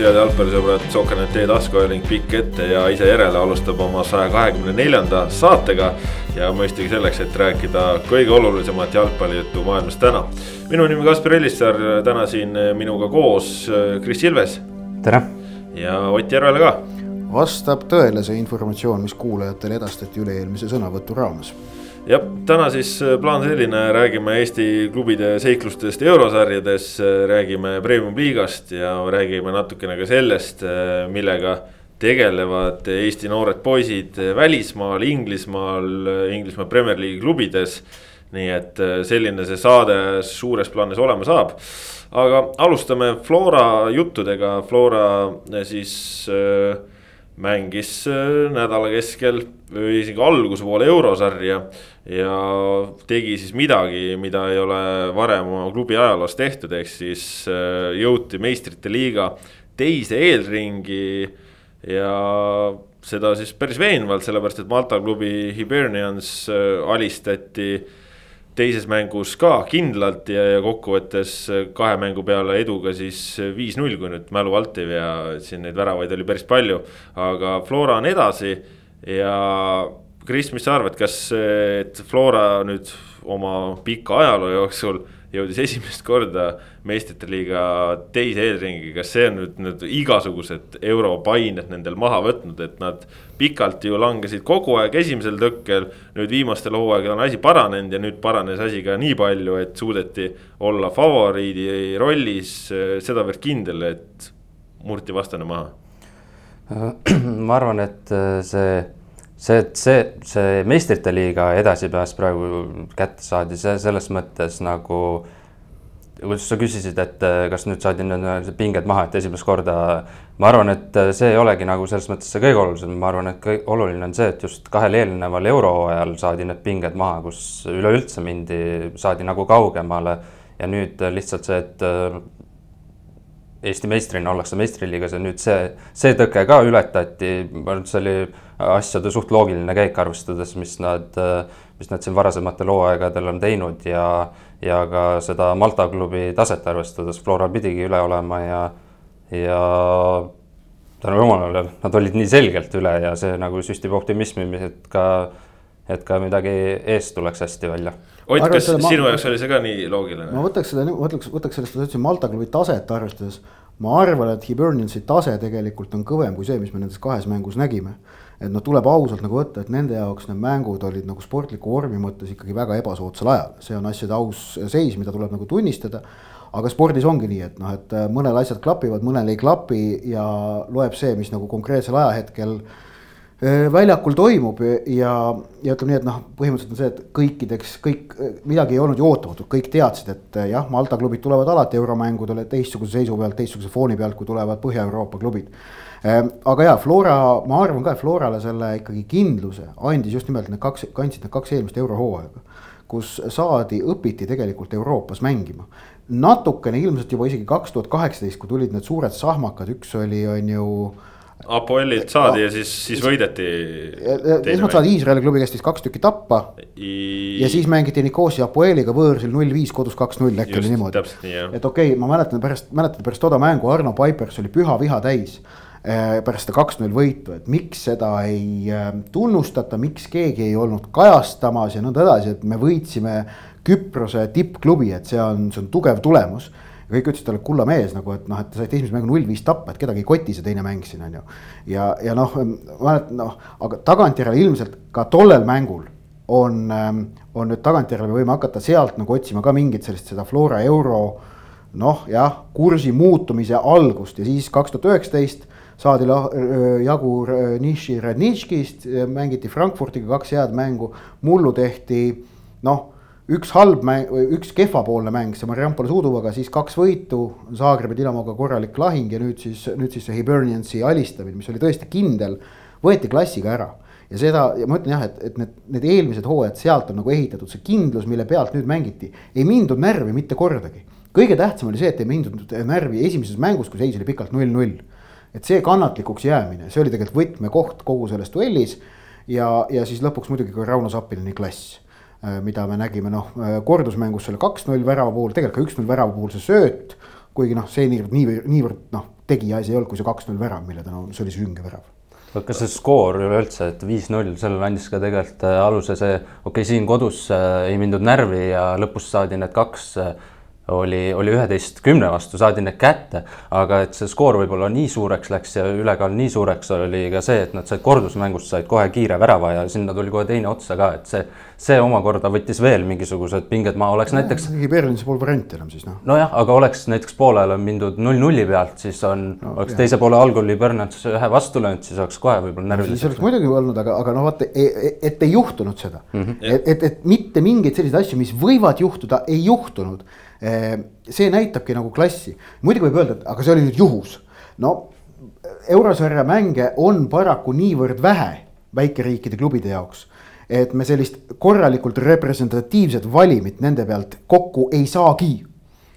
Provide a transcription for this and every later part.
head jalgpallisõbrad, Sokanet teie taskuhääling pikk ette ja ise järele alustab oma saja kahekümne neljanda saatega. ja mõistagi selleks, et rääkida kõige olulisemat jalgpallijuttu maailmas täna. minu nimi Kaspar Ellissaar, täna siin minuga koos Kris Ilves. tere. ja Ott Järvela ka. vastab tõele see informatsioon, mis kuulajatele edastati üle-eelmise sõnavõtu raames jah, täna siis äh, plaan selline, räägime Eesti klubide seiklustest eurosarjades, äh, räägime premium-liigast ja räägime natukene ka sellest, äh, millega tegelevad Eesti noored poisid välismaal, Inglismaal, Inglismaa Premier League'i klubides. nii et selline see saade suures plaanis olema saab. aga alustame Flora juttudega, Flora siis mängis nädala keskel või isegi alguse poole eurosarja ja tegi siis midagi, mida ei ole varem oma klubi ajaloos tehtud, ehk siis äh, jõuti meistrite liiga teise eelringi. ja seda siis päris veenvalt, sellepärast et Malta klubi Hibernians äh, alistati teises mängus ka kindlalt ja, ja kokkuvõttes äh, kahe mängu peale eduga siis viis-null, kui nüüd mälu alt ei vea, siin neid väravaid oli päris palju. aga Flora on edasi ja Kris, mis sa arvad, kas, et Flora nüüd oma pika ajaloo jooksul jõudis esimest korda meistrite liiga teise eelringi, kas see on nüüd, nüüd igasugused europained nendel maha võtnud, et nad pikalt ju langesid kogu aeg esimesel tõkkel. nüüd viimastel hooaegadel on asi paranenud ja nüüd paranes asi ka nii palju, et suudeti olla favoriidi rollis sedavõrd kindel, et murti vastane maha. ma arvan, et see see, et see, see meistrite liiga edasipääs praegu kätte saadi, see selles mõttes nagu, sa küsisid, et äh, kas nüüd saadi need pinged maha, et esimest korda, ma arvan, et äh, see ei olegi nagu selles mõttes see kõige olulisem, ma arvan, et kõige oluline on see, et just kahel eelneval euroajal saadi need pinged maha, kus üleüldse mindi, saadi nagu kaugemale ja nüüd lihtsalt see, et äh, Eesti meistrina ollakse meistriliigas ja nüüd see, see tõke ka ületati, ma arvan, et see oli asjade suht loogiline käik, arvestades, mis nad, mis nad siin varasematel hooaegadel on teinud ja, ja ka seda Malta klubi taset arvestades Flora pidigi üle olema ja, ja tänu jumalale, nad olid nii selgelt üle ja see nagu süstib optimismi, et ka, et ka midagi eest tuleks hästi välja Ott, kas sinu ma... jaoks oli see ka nii loogiline? ma võtaks seda, võtaks, võtaks sellest, ma ütlesin Malta klubi taset arvestades. ma arvan, et Hiberniansi tase tegelikult on kõvem kui see, mis me nendes kahes mängus nägime. et noh, tuleb ausalt nagu võtta, et nende jaoks need mängud olid nagu sportliku vormi mõttes ikkagi väga ebasoodsal ajal, see on asjade aus seis, mida tuleb nagu tunnistada aga spordis ongi nii, et noh, et mõnel asjad klapivad, mõnel ei klapi ja loeb see, mis nagu konkreetsel ajahetkel äh, Äh, väljakul toimub ja, ja ütleme nii, et noh, põhimõtteliselt on see, et kõikideks kõik, midagi ei olnud ju ootamatut, kõik teadsid, et äh, jah, Malta klubid tulevad alati euromängudele teistsuguse seisu pealt, teistsuguse fooni pealt, kui tulevad Põhja-Euroopa klubid. Äh, aga jaa, Flora, ma arvan ka, et Florale selle ikkagi kindluse andis just nimelt need kaks, kandsid need kaks eelmist eurohooaega. kus saadi, õpiti tegelikult Euroopas mängima natukene ilmselt juba isegi kaks tuhat kaheksateist, kui tulid need suured sahmakad, üks oli, on ju äh, Apoelilt saadi ja siis, siis võideti. esmalt saadi Iisraeli klubi käest vist kaks tükki tappa I.... ja siis mängiti Nikosia Apoeliga võõrsil null viis, kodus kaks-null, äkki oli niimoodi. et okei okay,, ma mäletan pärast, mäletan pärast toda mängu Arno Paipers oli püha viha täis eh, pärast seda kaks-null võitu, et miks seda ei eh, tunnustata, miks keegi ei olnud kajastamas ja nõnda edasi, et me võitsime Küprose tippklubi, et see on, see on tugev tulemus ja kõik ütlesid talle kulla mees nagu, et noh, et te saite esimese mängu null viis tappa, et kedagi ei koti see teine mäng siin on ju. ja, ja noh, noh, aga tagantjärele ilmselt ka tollel mängul on, ähm, on nüüd tagantjärele me võime hakata sealt nagu otsima ka mingit sellist seda Flora euro. noh, jah, kursi muutumise algust ja siis kaks tuhat üheksateist saadi jagu Nishi Radnitškist, mängiti Frankfurdiga kaks head mängu, mullu tehti noh üks halb mäng, üks kehvapoolne mäng, see Mariampole Suuduvaga, siis kaks võitu, Zagrebi Dinamoga korralik lahing ja nüüd siis, nüüd siis see Hiberniansi alistamine, mis oli tõesti kindel, võeti klassiga ära. ja seda, ja ma ütlen jah, et, et need, need eelmised hooajad, sealt on nagu ehitatud see kindlus, mille pealt nüüd mängiti, ei mindud närvi mitte kordagi. kõige tähtsam oli see, et ei mindud närvi esimeses mängus, kui seis oli pikalt null-null. et see kannatlikuks jäämine, see oli tegelikult võtmekoht kogu selles duellis ja, ja siis lõpuks muidugi ka Rauno Sappilini klass mida me nägime noh äh, kordusmängus selle kaks-null värava puhul, tegelikult ka üks-null värava puhul see sööt. kuigi noh, see niivõrd, niivõrd, niivõrd noh, tegiasi ei olnud, kui see kaks-null värav, mille ta no see oli sünge värav kas see skoor üleüldse, et viis-null, sellele andis ka tegelikult äh, aluse see, okei okay,, siin kodus äh, ei mindud närvi ja lõpus saadi need kaks äh, oli, oli üheteist kümne vastu, saadi need kätte, aga et see skoor võib-olla nii suureks läks ja ülekaal nii suureks oli ka see, et nad said kordusmängust said kohe kiire värava ja sinna tuli kohe teine otsa ka, et see, see omakorda võttis veel mingisugused pinged maha, oleks no, näiteks. Berliinis pole varianti enam siis noh. nojah, aga oleks näiteks poolel on mindud null-nulli pealt, siis on no,, oleks jah. teise poole algul oli Bernards ühe vastu löönud, siis oleks kohe võib-olla närviliseks no,. siis oleks muidugi olnud, aga, aga noh, vaata, e, e, et ei juhtunud seda mm. -hmm. et, et, et mitte mingeid selliseid asju, mis võivad juhtuda, ei juhtunud see näitabki nagu klassi, muidugi võib öelda, et aga see oli nüüd juhus. no eurosarja mänge on paraku niivõrd vähe väikeriikide klubide jaoks et me sellist korralikult representatiivset valimit nende pealt kokku ei saagi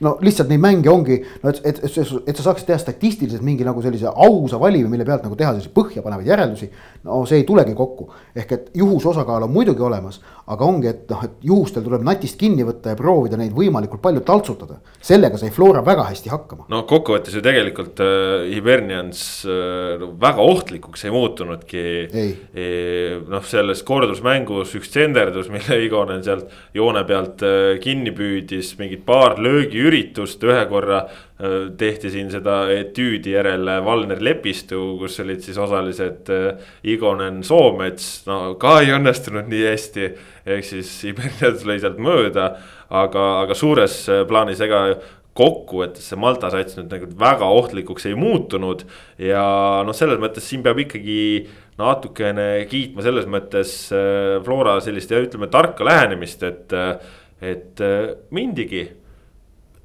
no lihtsalt neid mänge ongi, no et, et, et, et sa saaksid teha statistiliselt mingi nagu sellise ausa valimi, mille pealt nagu teha selliseid põhjapanevaid järeldusi. no see ei tulegi kokku, ehk et juhusosakaal on muidugi olemas, aga ongi, et noh, et juhustel tuleb natist kinni võtta ja proovida neid võimalikult palju taltsutada. sellega sai Flora väga hästi hakkama. no kokkuvõttes ju tegelikult äh, Hibernians äh, väga ohtlikuks ei muutunudki. E, noh, selles kordusmängus üks tsenderdus, mille Igonen sealt joone pealt äh, kinni püüdis, mingid paar löögiüritust üritust, ühe korra tehti siin seda etüüdi järel Valner Lepistu, kus olid siis osalised äh, Igonen, Soomets, no ka ei õnnestunud nii hästi. ehk siis Iberias lõi sealt mööda, aga, aga suures äh, plaanis ega kokkuvõttes see Malta sats nüüd nagu väga ohtlikuks ei muutunud. ja noh, selles mõttes siin peab ikkagi natukene kiitma selles mõttes Flora sellist ja ütleme tarka lähenemist, et, et mindigi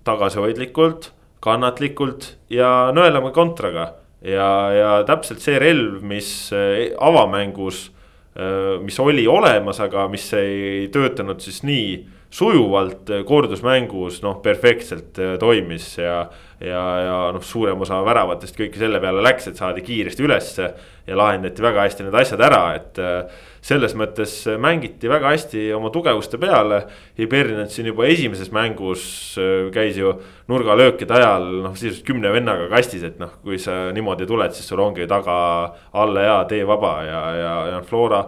tagasihoidlikult, kannatlikult ja nõelama kontraga. ja, ja täpselt see relv, mis eh, avamängus, eh, mis oli olemas, aga mis ei töötanud siis nii sujuvalt eh, kordusmängus noh, perfektselt toimis ja. ja, ja noh, suurem osa väravatest kõike selle peale läks, et saadi kiiresti ülesse ja lahendati väga hästi need asjad ära, et selles mõttes mängiti väga hästi oma tugevuste peale. Hibernat siin juba esimeses mängus äh, käis ju nurgalöökide ajal noh, sisuliselt kümne vennaga kastis, et noh, kui sa niimoodi tuled, siis sul ongi taga alla ja tee vaba ja, ja, ja Flora.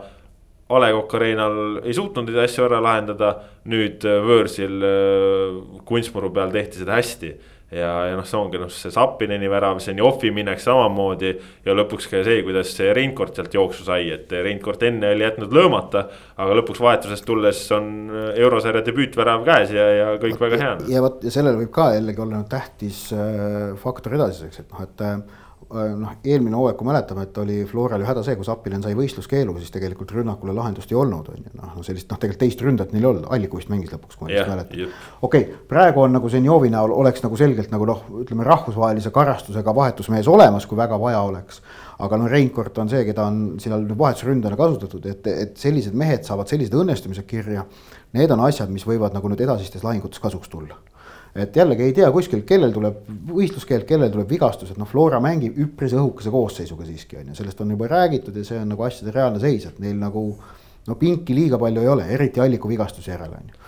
A Le Coq Arena'l ei suutnud neid asju ära lahendada, nüüd äh, võõrsil äh, kunstmuru peal tehti seda hästi ja, ja noh, see ongi noh, see Sapineni värav, see Njofi minek samamoodi. ja lõpuks ka see, kuidas see Reinkord sealt jooksu sai, et Reinkord enne oli jätnud löömata. aga lõpuks vahetusest tulles on eurosarja debüütvärav käes ja, ja kõik väga hea. ja vot ja sellel võib ka jällegi olla tähtis äh, faktor edasiseks, et noh, et äh, Äh, noh, eelmine hooaeg, kui mäletame, et oli Floral ju häda see, kus Appinen sai võistluskeelu, siis tegelikult rünnakule lahendust ei olnud, on ju, noh, sellist noh, tegelikult teist ründajat neil ei olnud, Allikuist mängis lõpuks, kui ma õigesti mäletan. okei okay,, praegu on nagu Zenjovi näol oleks nagu selgelt nagu noh, ütleme rahvusvahelise karastusega vahetusmees olemas, kui väga vaja oleks. aga no Reinkord on see, keda on seal vahetusründajana kasutatud, et, et sellised mehed saavad sellised õnnestumised kirja. Need on asjad, mis võivad nagu nüüd edasistes lahingutes kasuks tulla et jällegi ei tea kuskilt, kellel tuleb võistluskeeld, kellel tuleb vigastus, et noh, Flora mängib üpris õhukese koosseisuga siiski on ju, sellest on juba räägitud ja see on nagu asjade reaalne seis, et neil nagu. no pinki liiga palju ei ole, eriti Alliku vigastuse järel on ju.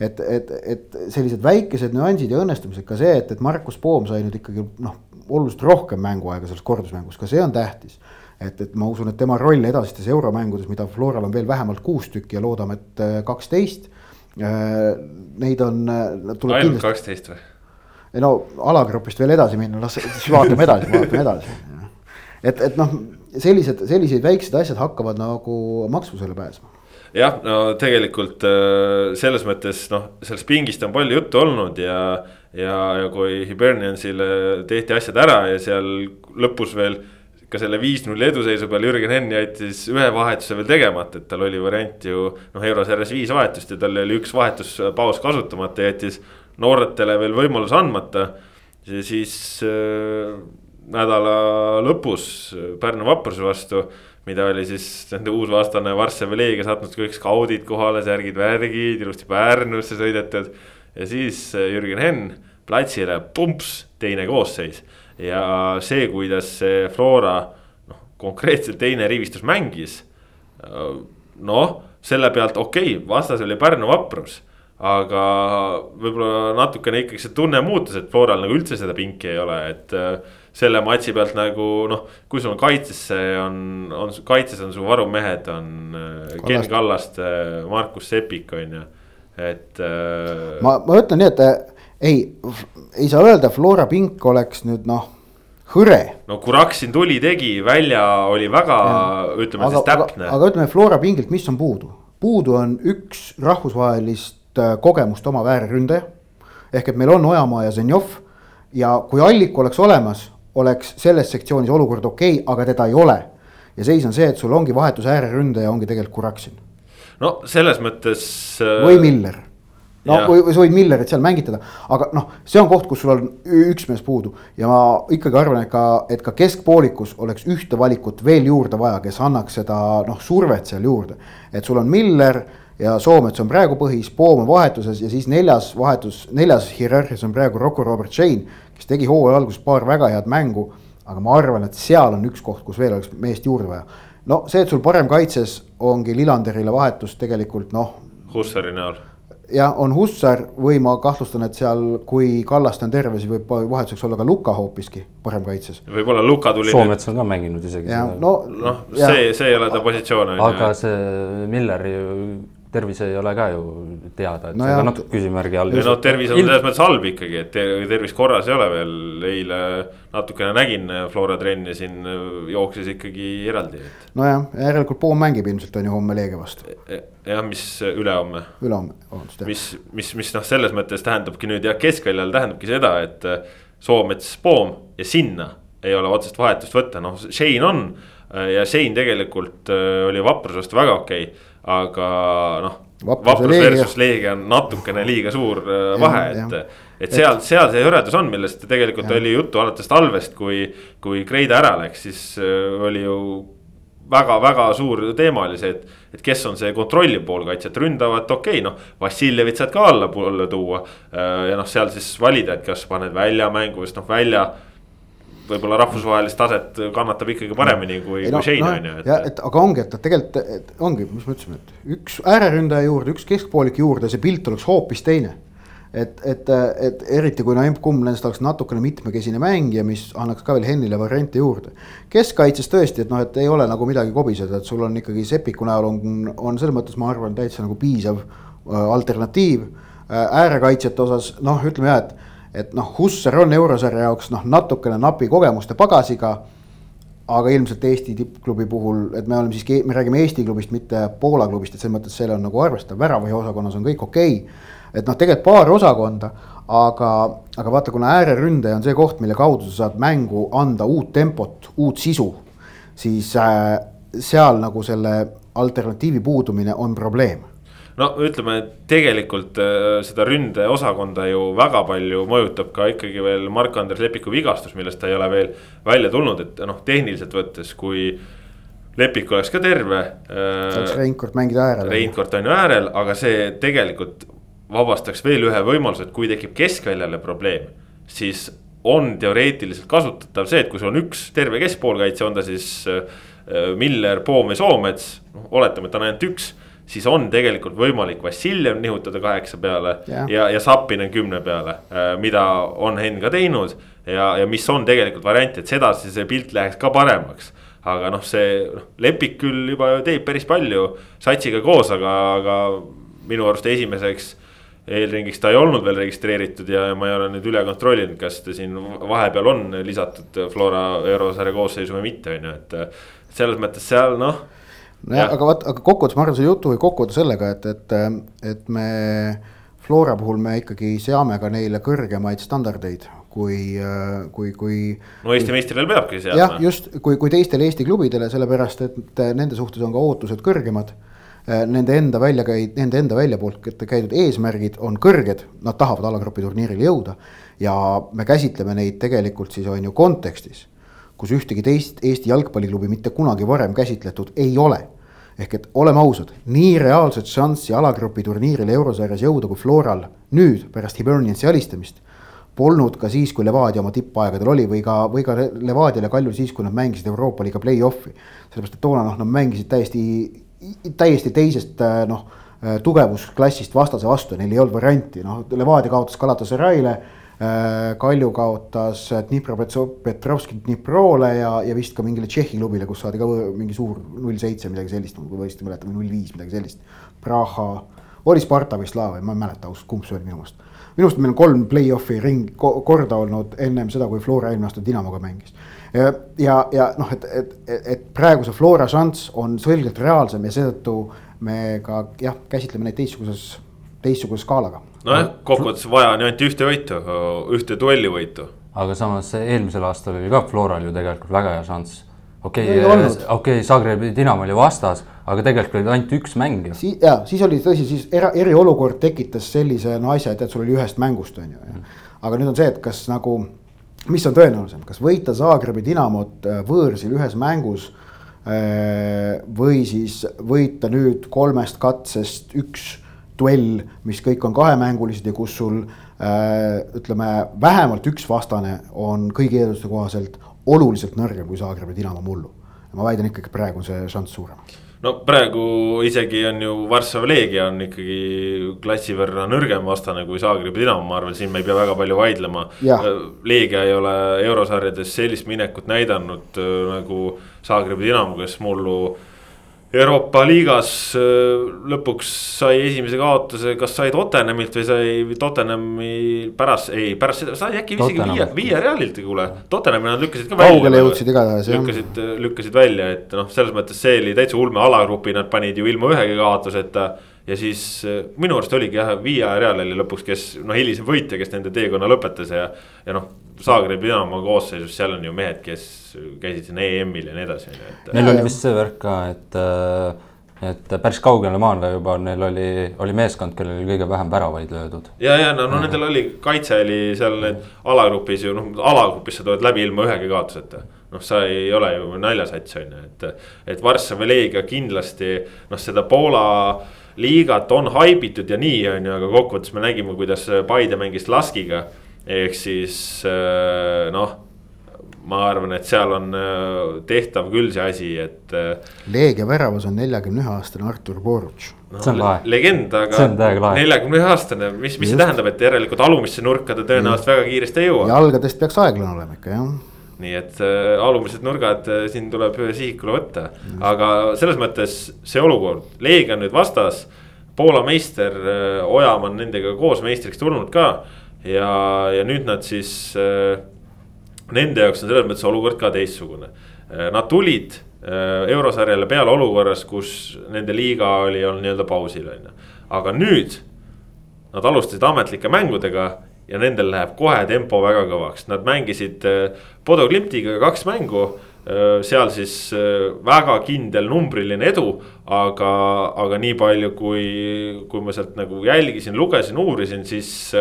et, et, et sellised väikesed nüansid ja õnnestumised, ka see, et, et Markus Poom sai nüüd ikkagi noh, oluliselt rohkem mänguaega selles kordusmängus, ka see on tähtis et, et ma usun, et tema roll edasistes euromängudes, mida Floral on veel vähemalt kuus tükki ja loodame, et kaksteist Äh, neid on, äh, tuleb ainult kaksteist või? ei no alagrupist veel edasi minna, las siis vaatame edasi, vaatame edasi. et, et noh, sellised, sellised väiksed asjad hakkavad nagu maksvusele pääsema jah, no tegelikult äh, selles mõttes noh, sellest pingist on palju juttu olnud ja, ja, ja kui Hiberniansile tehti asjad ära ja seal lõpus veel ka selle viis-null eduseisu peal Jürgen Henn jättis ühe vahetuse veel tegemata, et tal oli variant ju noh, eurosarjas viis vahetust ja tal oli üks vahetuspaus kasutamata, jättis nooretele veel võimalus andmata. siis äh, nädala lõpus Pärnu Vapruse vastu, mida oli siis nende uus vastane Varssavi Leegia saatnud kõik skaudid kohale, särgid, värgid, ilusti Pärnusse sõidetud. ja siis äh, Jürgen Henn platsile, pumps, teine koosseis ja see, kuidas see Flora noh, konkreetselt teine rivistus mängis. noh, selle pealt okei okay,, vastas oli Pärnu vaprus, aga võib-olla natukene ikkagi see tunne muutus, et Floral nagu üldse seda pinki ei ole, et selle matši pealt nagu noh, kui sul on kaitsesse on, on kaitses on su varumehed on äh, Kallast. Ken Kallaste, Markus Sepik on ju, et äh.... ma, ma ütlen nii, et äh, ei, ei saa öelda, Flora pink oleks nüüd noh hõre. no Kuraksin tuli, tegi, välja oli väga, ütleme aga, siis täpne. aga ütleme Flora pingilt, mis on puudu? puudu on üks rahvusvahelist äh, kogemust omav ääreründaja. ehk et meil on Ojamaa ja Zenjov ja kui Allik oleks olemas, oleks selles sektsioonis olukord okei okay,, aga teda ei ole. ja seis on see, et sul ongi vahetus ääreründaja ongi tegelikult Kuraksin. no selles mõttes äh.... või Miller. No ja. või, või sa võid Millerit seal mängitada, aga noh, see on koht, kus sul on üks mees puudu ja ma ikkagi arvan, et ka, et ka keskpoolikus oleks ühte valikut veel juurde vaja, kes annaks seda noh, survet seal juurde. et sul on Miller ja Soomets on praegu põhis, Poom on vahetuses ja siis neljas vahetus, neljas hierarhias on praegu Rocco Robert Shane, kes tegi hooaja alguses paar väga head mängu. aga ma arvan, et seal on üks koht, kus veel oleks meest juurde vaja. no see, et sul parem kaitses ongi Lillanderile vahetus tegelikult noh. Hussari näol jah, on Hussar või ma kahtlustan, et seal, kui Kallaste on terve, siis võib vahetuseks olla ka Luka hoopiski parem kaitses. võib-olla Luka tuli. Soomets on ka mänginud isegi. no, no see, see ei ole ta positsioon. aga see Miller ju tervis ei ole ka ju teada, et no see on natuke küsimärgi all. no tervis on selles mõttes halb ikkagi, et tervis korras ei ole veel, eile natukene nägin Flora trenni siin jooksis ikkagi eraldi. nojah, järelikult Poom mängib ilmselt on ju homme Leegia vastu. E, jah, mis ülehomme. ülehomme, vabandust. mis, mis, mis noh, selles mõttes tähendabki nüüd jah, keskväljal tähendabki seda, et Soomets, Poom ja sinna ei ole otsest vahetust võtta, noh, Shane on ja Shane tegelikult äh, oli vapruse vastu väga okei okay aga noh. vaprus versus Leegia on natukene liiga suur äh, vahe, et, et seal, seal see hõredus on, millest tegelikult ja. oli juttu alates talvest, kui, kui Kreida ära läks, siis äh, oli ju väga-väga suur teema oli see, et, et kes on see kontrolliv poolkaitse, et ründavad, okei okay,, noh. Vassiljevit saad ka allapoole tuua äh, ja noh, seal siis valida, et kas paned välja mängu, sest noh, välja võib-olla rahvusvahelist taset kannatab ikkagi paremini kui, kui Shane on ju. ja et aga ongi, et tegelikult et ongi, mis me ütlesime, et üks ääreründaja juurde, üks keskpoolik juurde, see pilt oleks hoopis teine. et, et, et eriti kui no kumb nendest oleks natukene mitmekesine mängija, mis annaks ka veel Hennile variante juurde. keskkaitses tõesti, et noh, et ei ole nagu midagi kobiseda, et sul on ikkagi Sepiku näol on, on selles mõttes, ma arvan, täitsa nagu piisav äh, alternatiiv äh,. äärekaitsjate osas noh, ütleme jah, et et noh, Hussar on eurosarja jaoks noh, natukene napi kogemuste pagasiga. aga ilmselt Eesti tippklubi puhul, et me oleme siiski, me räägime Eesti klubist, mitte Poola klubist, et selles mõttes selle on nagu arvestav, väravahi osakonnas on kõik okei okay.. et noh, tegelikult paar osakonda, aga, aga vaata, kuna ääreründaja on see koht, mille kaudu sa saad mängu anda uut tempot, uut sisu. siis äh, seal nagu selle alternatiivi puudumine on probleem no ütleme, tegelikult äh, seda ründeosakonda ju väga palju mõjutab ka ikkagi veel Mark-Andres Lepiku vigastus, millest ta ei ole veel välja tulnud, et noh, tehniliselt võttes, kui. Lepik oleks ka terve. Äh, saaks Reinkord mängida äärel. Reinkord on ju äärel, aga see tegelikult vabastaks veel ühe võimaluse, et kui tekib keskväljale probleem, siis on teoreetiliselt kasutatav see, et kui sul on üks terve keskpoolkaitse, on ta siis äh, Miller, Poom või Soomets, noh oletame, et on ainult üks siis on tegelikult võimalik Vassiljev nihutada kaheksa peale yeah. ja, ja Zappinen kümne peale, äh, mida on Henn ka teinud. ja, ja mis on tegelikult variant, et sedasi see pilt läheks ka paremaks. aga noh, see noh, Lepik küll juba teeb päris palju satsiga koos, aga, aga minu arust esimeseks eelringiks ta ei olnud veel registreeritud ja ma ei ole nüüd üle kontrollinud, kas ta siin vahepeal on lisatud Flora eurosarja koosseisu või mitte, on ju, et. selles mõttes seal noh nojah, aga vaat, aga kokkuvõttes ma arvan, see jutu võib kokku võtta sellega, et, et, et me Flora puhul me ikkagi seame ka neile kõrgemaid standardeid kui, kui, kui. no Eesti meistrile peabki seadma. jah, just kui, kui teistele Eesti klubidele, sellepärast et nende suhtes on ka ootused kõrgemad. Nende enda välja käid-, nende enda välja poolt käidud eesmärgid on kõrged, nad tahavad alagrupi turniirile jõuda. ja me käsitleme neid tegelikult siis on ju kontekstis, kus ühtegi teist Eesti jalgpalliklubi mitte kunagi varem käsitletud ei ole ehk et oleme ausad, nii reaalset šanssi alagrupi turniiril eurosarjas jõuda kui Floral nüüd pärast Hiberniansi alistamist. Polnud ka siis, kui Levadia oma tippaegadel oli või ka, või ka Levadial ja Kaljul siis, kui nad mängisid Euroopa liiga play-off'i. sellepärast, et toona noh, nad mängisid täiesti, täiesti teisest noh tugevusklassist vastase vastu, neil ei olnud varianti, noh, Levadia kaotas Galatasaray'le Kalju kaotas Dnipropetrovski Dniprole ja, ja vist ka mingile Tšehhi klubile, kus saadi ka mingi suur null seitse, midagi sellist, kui ma õigesti mäletan, null viis, midagi sellist. Praha, oli Sparta või Slava, ma ei mäleta ausalt, kumb see oli minu meelest. minu arust meil on kolm play-off'i ring korda olnud ennem seda, kui Flora eelmine aasta Dinamoga mängis. ja, ja noh, et, et, et, et praegu see Flora šanss on selgelt reaalsem ja seetõttu me ka jah, käsitleme neid teistsuguses, teistsuguse skaalaga nojah, kokkuvõttes vaja on ju ainult ühte võitu, ühte duellivõitu. aga samas eelmisel aastal oli ka Floral ju tegelikult väga hea šanss. okei okei Zagrebi Dinamo oli vastas, aga tegelikult oli ainult üks mäng ju. siis ja siis oli tõsi, siis era, eriolukord tekitas sellise no asja, et, et sul oli ühest mängust on ju aga nüüd on see, et kas nagu, mis on tõenäolisem, kas võita Zagrebi Dinamot äh, võõrsil ühes mängus äh, või siis võita nüüd kolmest katsest üks duell, mis kõik on kahemängulised ja kus sul äh, ütleme, vähemalt üks vastane on kõigi eelduste kohaselt oluliselt nõrgem kui Zagrebi Dinamo mullu. ma väidan ikkagi, praegu on see šanss suurem no praegu isegi on ju Varssavi Leegia on ikkagi klassi võrra nõrgem vastane kui Zagrebi Dinamo, ma arvan, siin me ei pea väga palju vaidlema. Leegia ei ole eurosarjades sellist minekut näidanud äh, nagu Zagrebi Dinamo, kes mullu Euroopa liigas äh, lõpuks sai esimese kaotuse, kas sai Tottenhamilt või sai Tottenhami pärast, ei pärast seda sai äkki isegi viie, viie realilt, kuule. Tottenhami nad lükkasid ka välja. kaugele jõudsid igatahes jah. lükkasid, lükkasid välja, et noh, selles mõttes see oli täitsa ulme alagrupi, nad panid ju ilma ühegi kaotuseta ja siis äh, minu arust oligi jah, Via Real oli lõpuks, kes noh, hilisem võitja, kes nende teekonna lõpetas ja. ja noh, Zagrebi Dinamo koosseisus, seal on ju mehed, kes käisid siin EM-il ja nii edasi, on ju, et. Neil oli vist see värk ka, et, äh, et päris kaugele maale juba neil oli, oli meeskond, kellel oli kõige vähem väravaid löödud. ja, ja no, no nendel oli, kaitse oli seal need alagrupis ju noh, alagrupis sa tuled läbi ilma ühegi kaotuseta noh, sa ei ole ju naljasats on ju, et, et Varssavi Leegia kindlasti noh, seda Poola liigat on haibitud ja nii, on ju, aga kokkuvõttes me nägime, kuidas Paide mängis Laskiga. ehk siis äh, noh, ma arvan, et seal on äh, tehtav küll see asi, et. Äh, Leegia väravas on neljakümne ühe aastane Artur Boruc no,. see on lahe. legend, aga neljakümne ühe aastane, mis, mis see tähendab, et järelikult alumisse nurka ta tõenäoliselt väga kiiresti ei jõua. jalgadest peaks aeglane olema ikka jah nii et äh, alumised nurgad äh, siin tuleb sihikule võtta, aga selles mõttes see olukord, Leegia on nüüd vastas. Poola meister äh, Ojamaa on nendega koos meistriks tulnud ka ja, ja nüüd nad siis äh,. Nende jaoks on selles mõttes olukord ka teistsugune äh,, nad tulid äh, eurosarjale peale olukorras, kus nende liiga oli olnud nii-öelda pausil on ju, aga nüüd. Nad alustasid ametlike mängudega ja nendel läheb kohe tempo väga kõvaks, nad mängisid Bodo Klimtiga kaks mängu seal siis väga kindel numbriline edu, aga, aga nii palju, kui, kui ma sealt nagu jälgisin, lugesin, uurisin, siis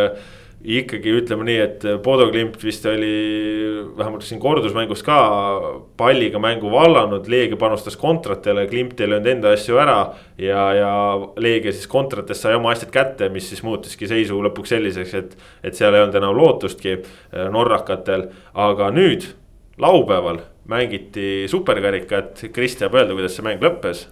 ikkagi ütleme nii, et Bodo Klimt vist oli vähemalt siin kordusmängus ka palliga mängu vallanud, Leegia panustas kontratele, Klimt ei löönud enda asju ära. ja, ja Leegia siis kontrates sai oma asjad kätte, mis siis muutiski seisu lõpuks selliseks, et, et seal ei olnud enam lootustki äh, norrakatel, aga nüüd laupäeval mängiti superkarikat, Kristjan, öelda, kuidas see mäng lõppes?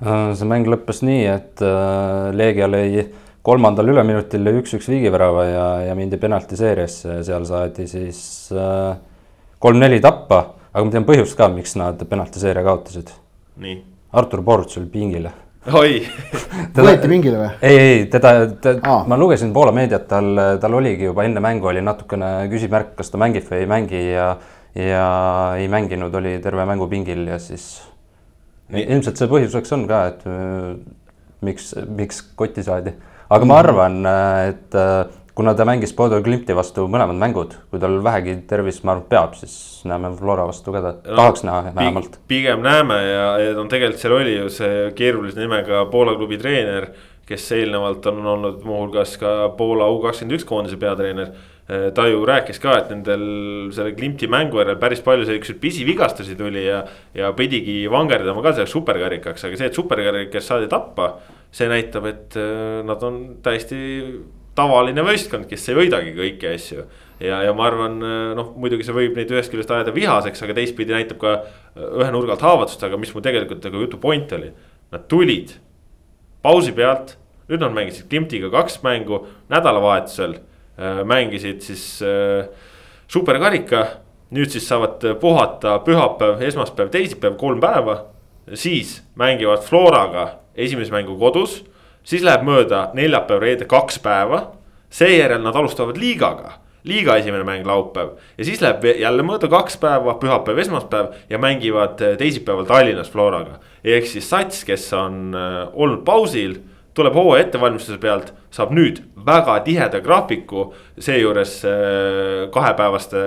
Äh, see mäng lõppes nii, et äh, Leegia lõi kolmandal üleminutil lõi üks-üks viigivärava ja, ja mindi penaltiseeriasse ja seal saadi siis äh, kolm-neli tappa, aga ma tean põhjust ka, miks nad penaltiseeria kaotasid. nii. Artur Boruts oli pingile oi võeti pingile või? ei, ei teda, teda, ma lugesin Poola meediat, tal, tal oligi juba enne mängu oli natukene küsimärk, kas ta mängib või ei mängi ja, ja ei mänginud, oli terve mängu pingil ja siis Nii. ilmselt see põhjuseks on ka, et miks, miks kotti saadi aga ma arvan, et äh, kuna ta mängis Bodo Glimti vastu mõlemad mängud, kui tal vähegi tervis, ma arvan, peab, siis näeme Flora vastu ka, tahaks no, näha vähemalt. pigem näeme ja, ja no tegelikult seal oli ju see keerulise nimega Poola klubi treener, kes eelnevalt on olnud muuhulgas ka Poola U kakskümmend üks koondise peatreener äh, ta ju rääkis ka, et nendel selle Klimti mängu järel päris palju siukseid pisivigastusi tuli ja, ja pidigi vangerdama ka selleks superkarikaks, aga see, et superkarikas saadi tappa see näitab, et äh, nad on täiesti tavaline võistkond, kes ei võidagi kõiki asju. ja, ja ma arvan, äh, noh, muidugi see võib neid ühest küljest ajada vihaseks, aga teistpidi näitab ka äh, ühe nurga alt haavatust, aga mis mu tegelikult nagu jutu point oli. Nad tulid pausi pealt, nüüd nad mängisid Klimtiga kaks mängu, nädalavahetusel mängisid siis äh, superkarika. nüüd siis saavad puhata pühapäev, esmaspäev, teisipäev, kolm päeva. Siis mängivad Floraga esimese mängu kodus, siis läheb mööda neljapäev, reede kaks päeva. seejärel nad alustavad liigaga liiga esimene mäng laupäev ja siis läheb jälle mööda kaks päeva, pühapäev, esmaspäev ja mängivad teisipäeval Tallinnas Floraga. ehk siis sats, kes on äh, olnud pausil, tuleb hooaja ettevalmistuse pealt, saab nüüd väga tiheda graafiku. seejuures äh, kahepäevaste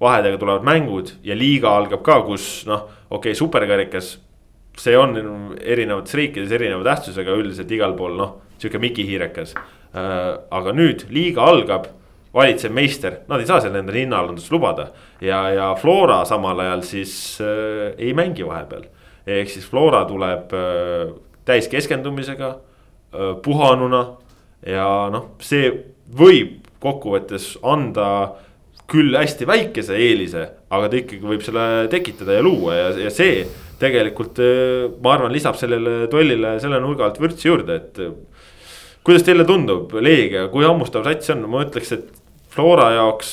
vahedega tulevad mängud ja liiga algab ka, kus noh, okei okay,, superkarikas. See on erinevates riikides erineva tähtsusega üldiselt igal pool noh, sihuke mikihiirekas. Äh, aga nüüd liiga algab valitsev meister, nad ei saa seal endale hinnaalandust lubada. ja, ja Flora samal ajal siis äh, ei mängi vahepeal. ehk siis Flora tuleb äh, täis keskendumisega äh,, puhanuna. ja noh, see võib kokkuvõttes anda küll hästi väikese eelise, aga ta ikkagi võib selle tekitada ja luua ja, ja see tegelikult äh, ma arvan, lisab sellele duellile selle nurga alt vürtsi juurde, et kuidas teile tundub, Leegia, kui hammustav sats on, ma ütleks, et Flora jaoks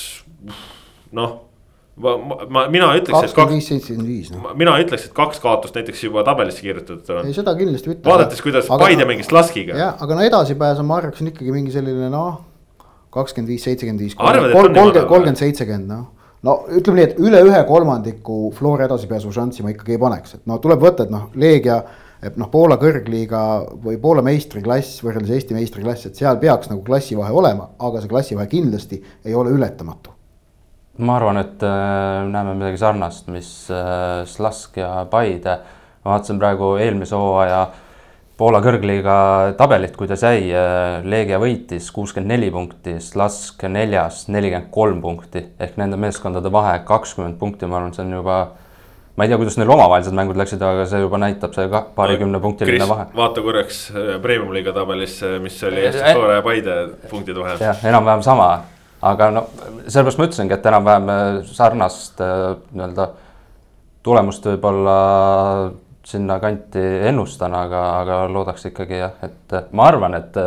noh ma, ma, mina ütleks, et kaks. viis, noh. mina ütleks, et kaks kaotust näiteks juba tabelisse kirjutatud on. ei, seda kindlasti mitte. vaadates, kuidas aga, Paide mängis Laskiga. jah, aga no edasipääs on, ma arvaks, on ikkagi mingi selline noh, kakskümmend viis, seitsekümmend viis, kolmkümmend, kolmkümmend, seitsekümmend, noh. No ütleme nii, et üle ühe kolmandiku Flora edasipääsu šanssi ma ikkagi ei paneks, et no tuleb võtta, et noh, Leegia et noh, Poola kõrgliiga või Poola meistriklass võrreldes Eesti meistriklass, et seal peaks nagu klassivahe olema, aga see klassivahe kindlasti ei ole ületamatu. ma arvan, et äh, näeme midagi sarnast, mis äh, Slask ja Paide. ma vaatasin praegu eelmise hooaja Poola kõrgliiga tabelit, kuidas jäi. Äh, Leegia võitis kuuskümmend neli punkti, Slask neljas nelikümmend kolm punkti ehk nende meeskondade vahe kakskümmend punkti, ma arvan, see on juba ma ei tea, kuidas neil omavahelised mängud läksid, aga see juba näitab see ka paarikümne punktiline vahe. vaata korraks äh, premium-liiga tabelisse, mis oli Eesti Flora ja Paide punktide vahel. jah, enam-vähem sama, aga no sellepärast ma ütlesingi, et enam-vähem äh, sarnast äh, nii-öelda tulemust võib-olla sinnakanti ennustan, aga, aga loodaks ikkagi jah, et ma arvan, et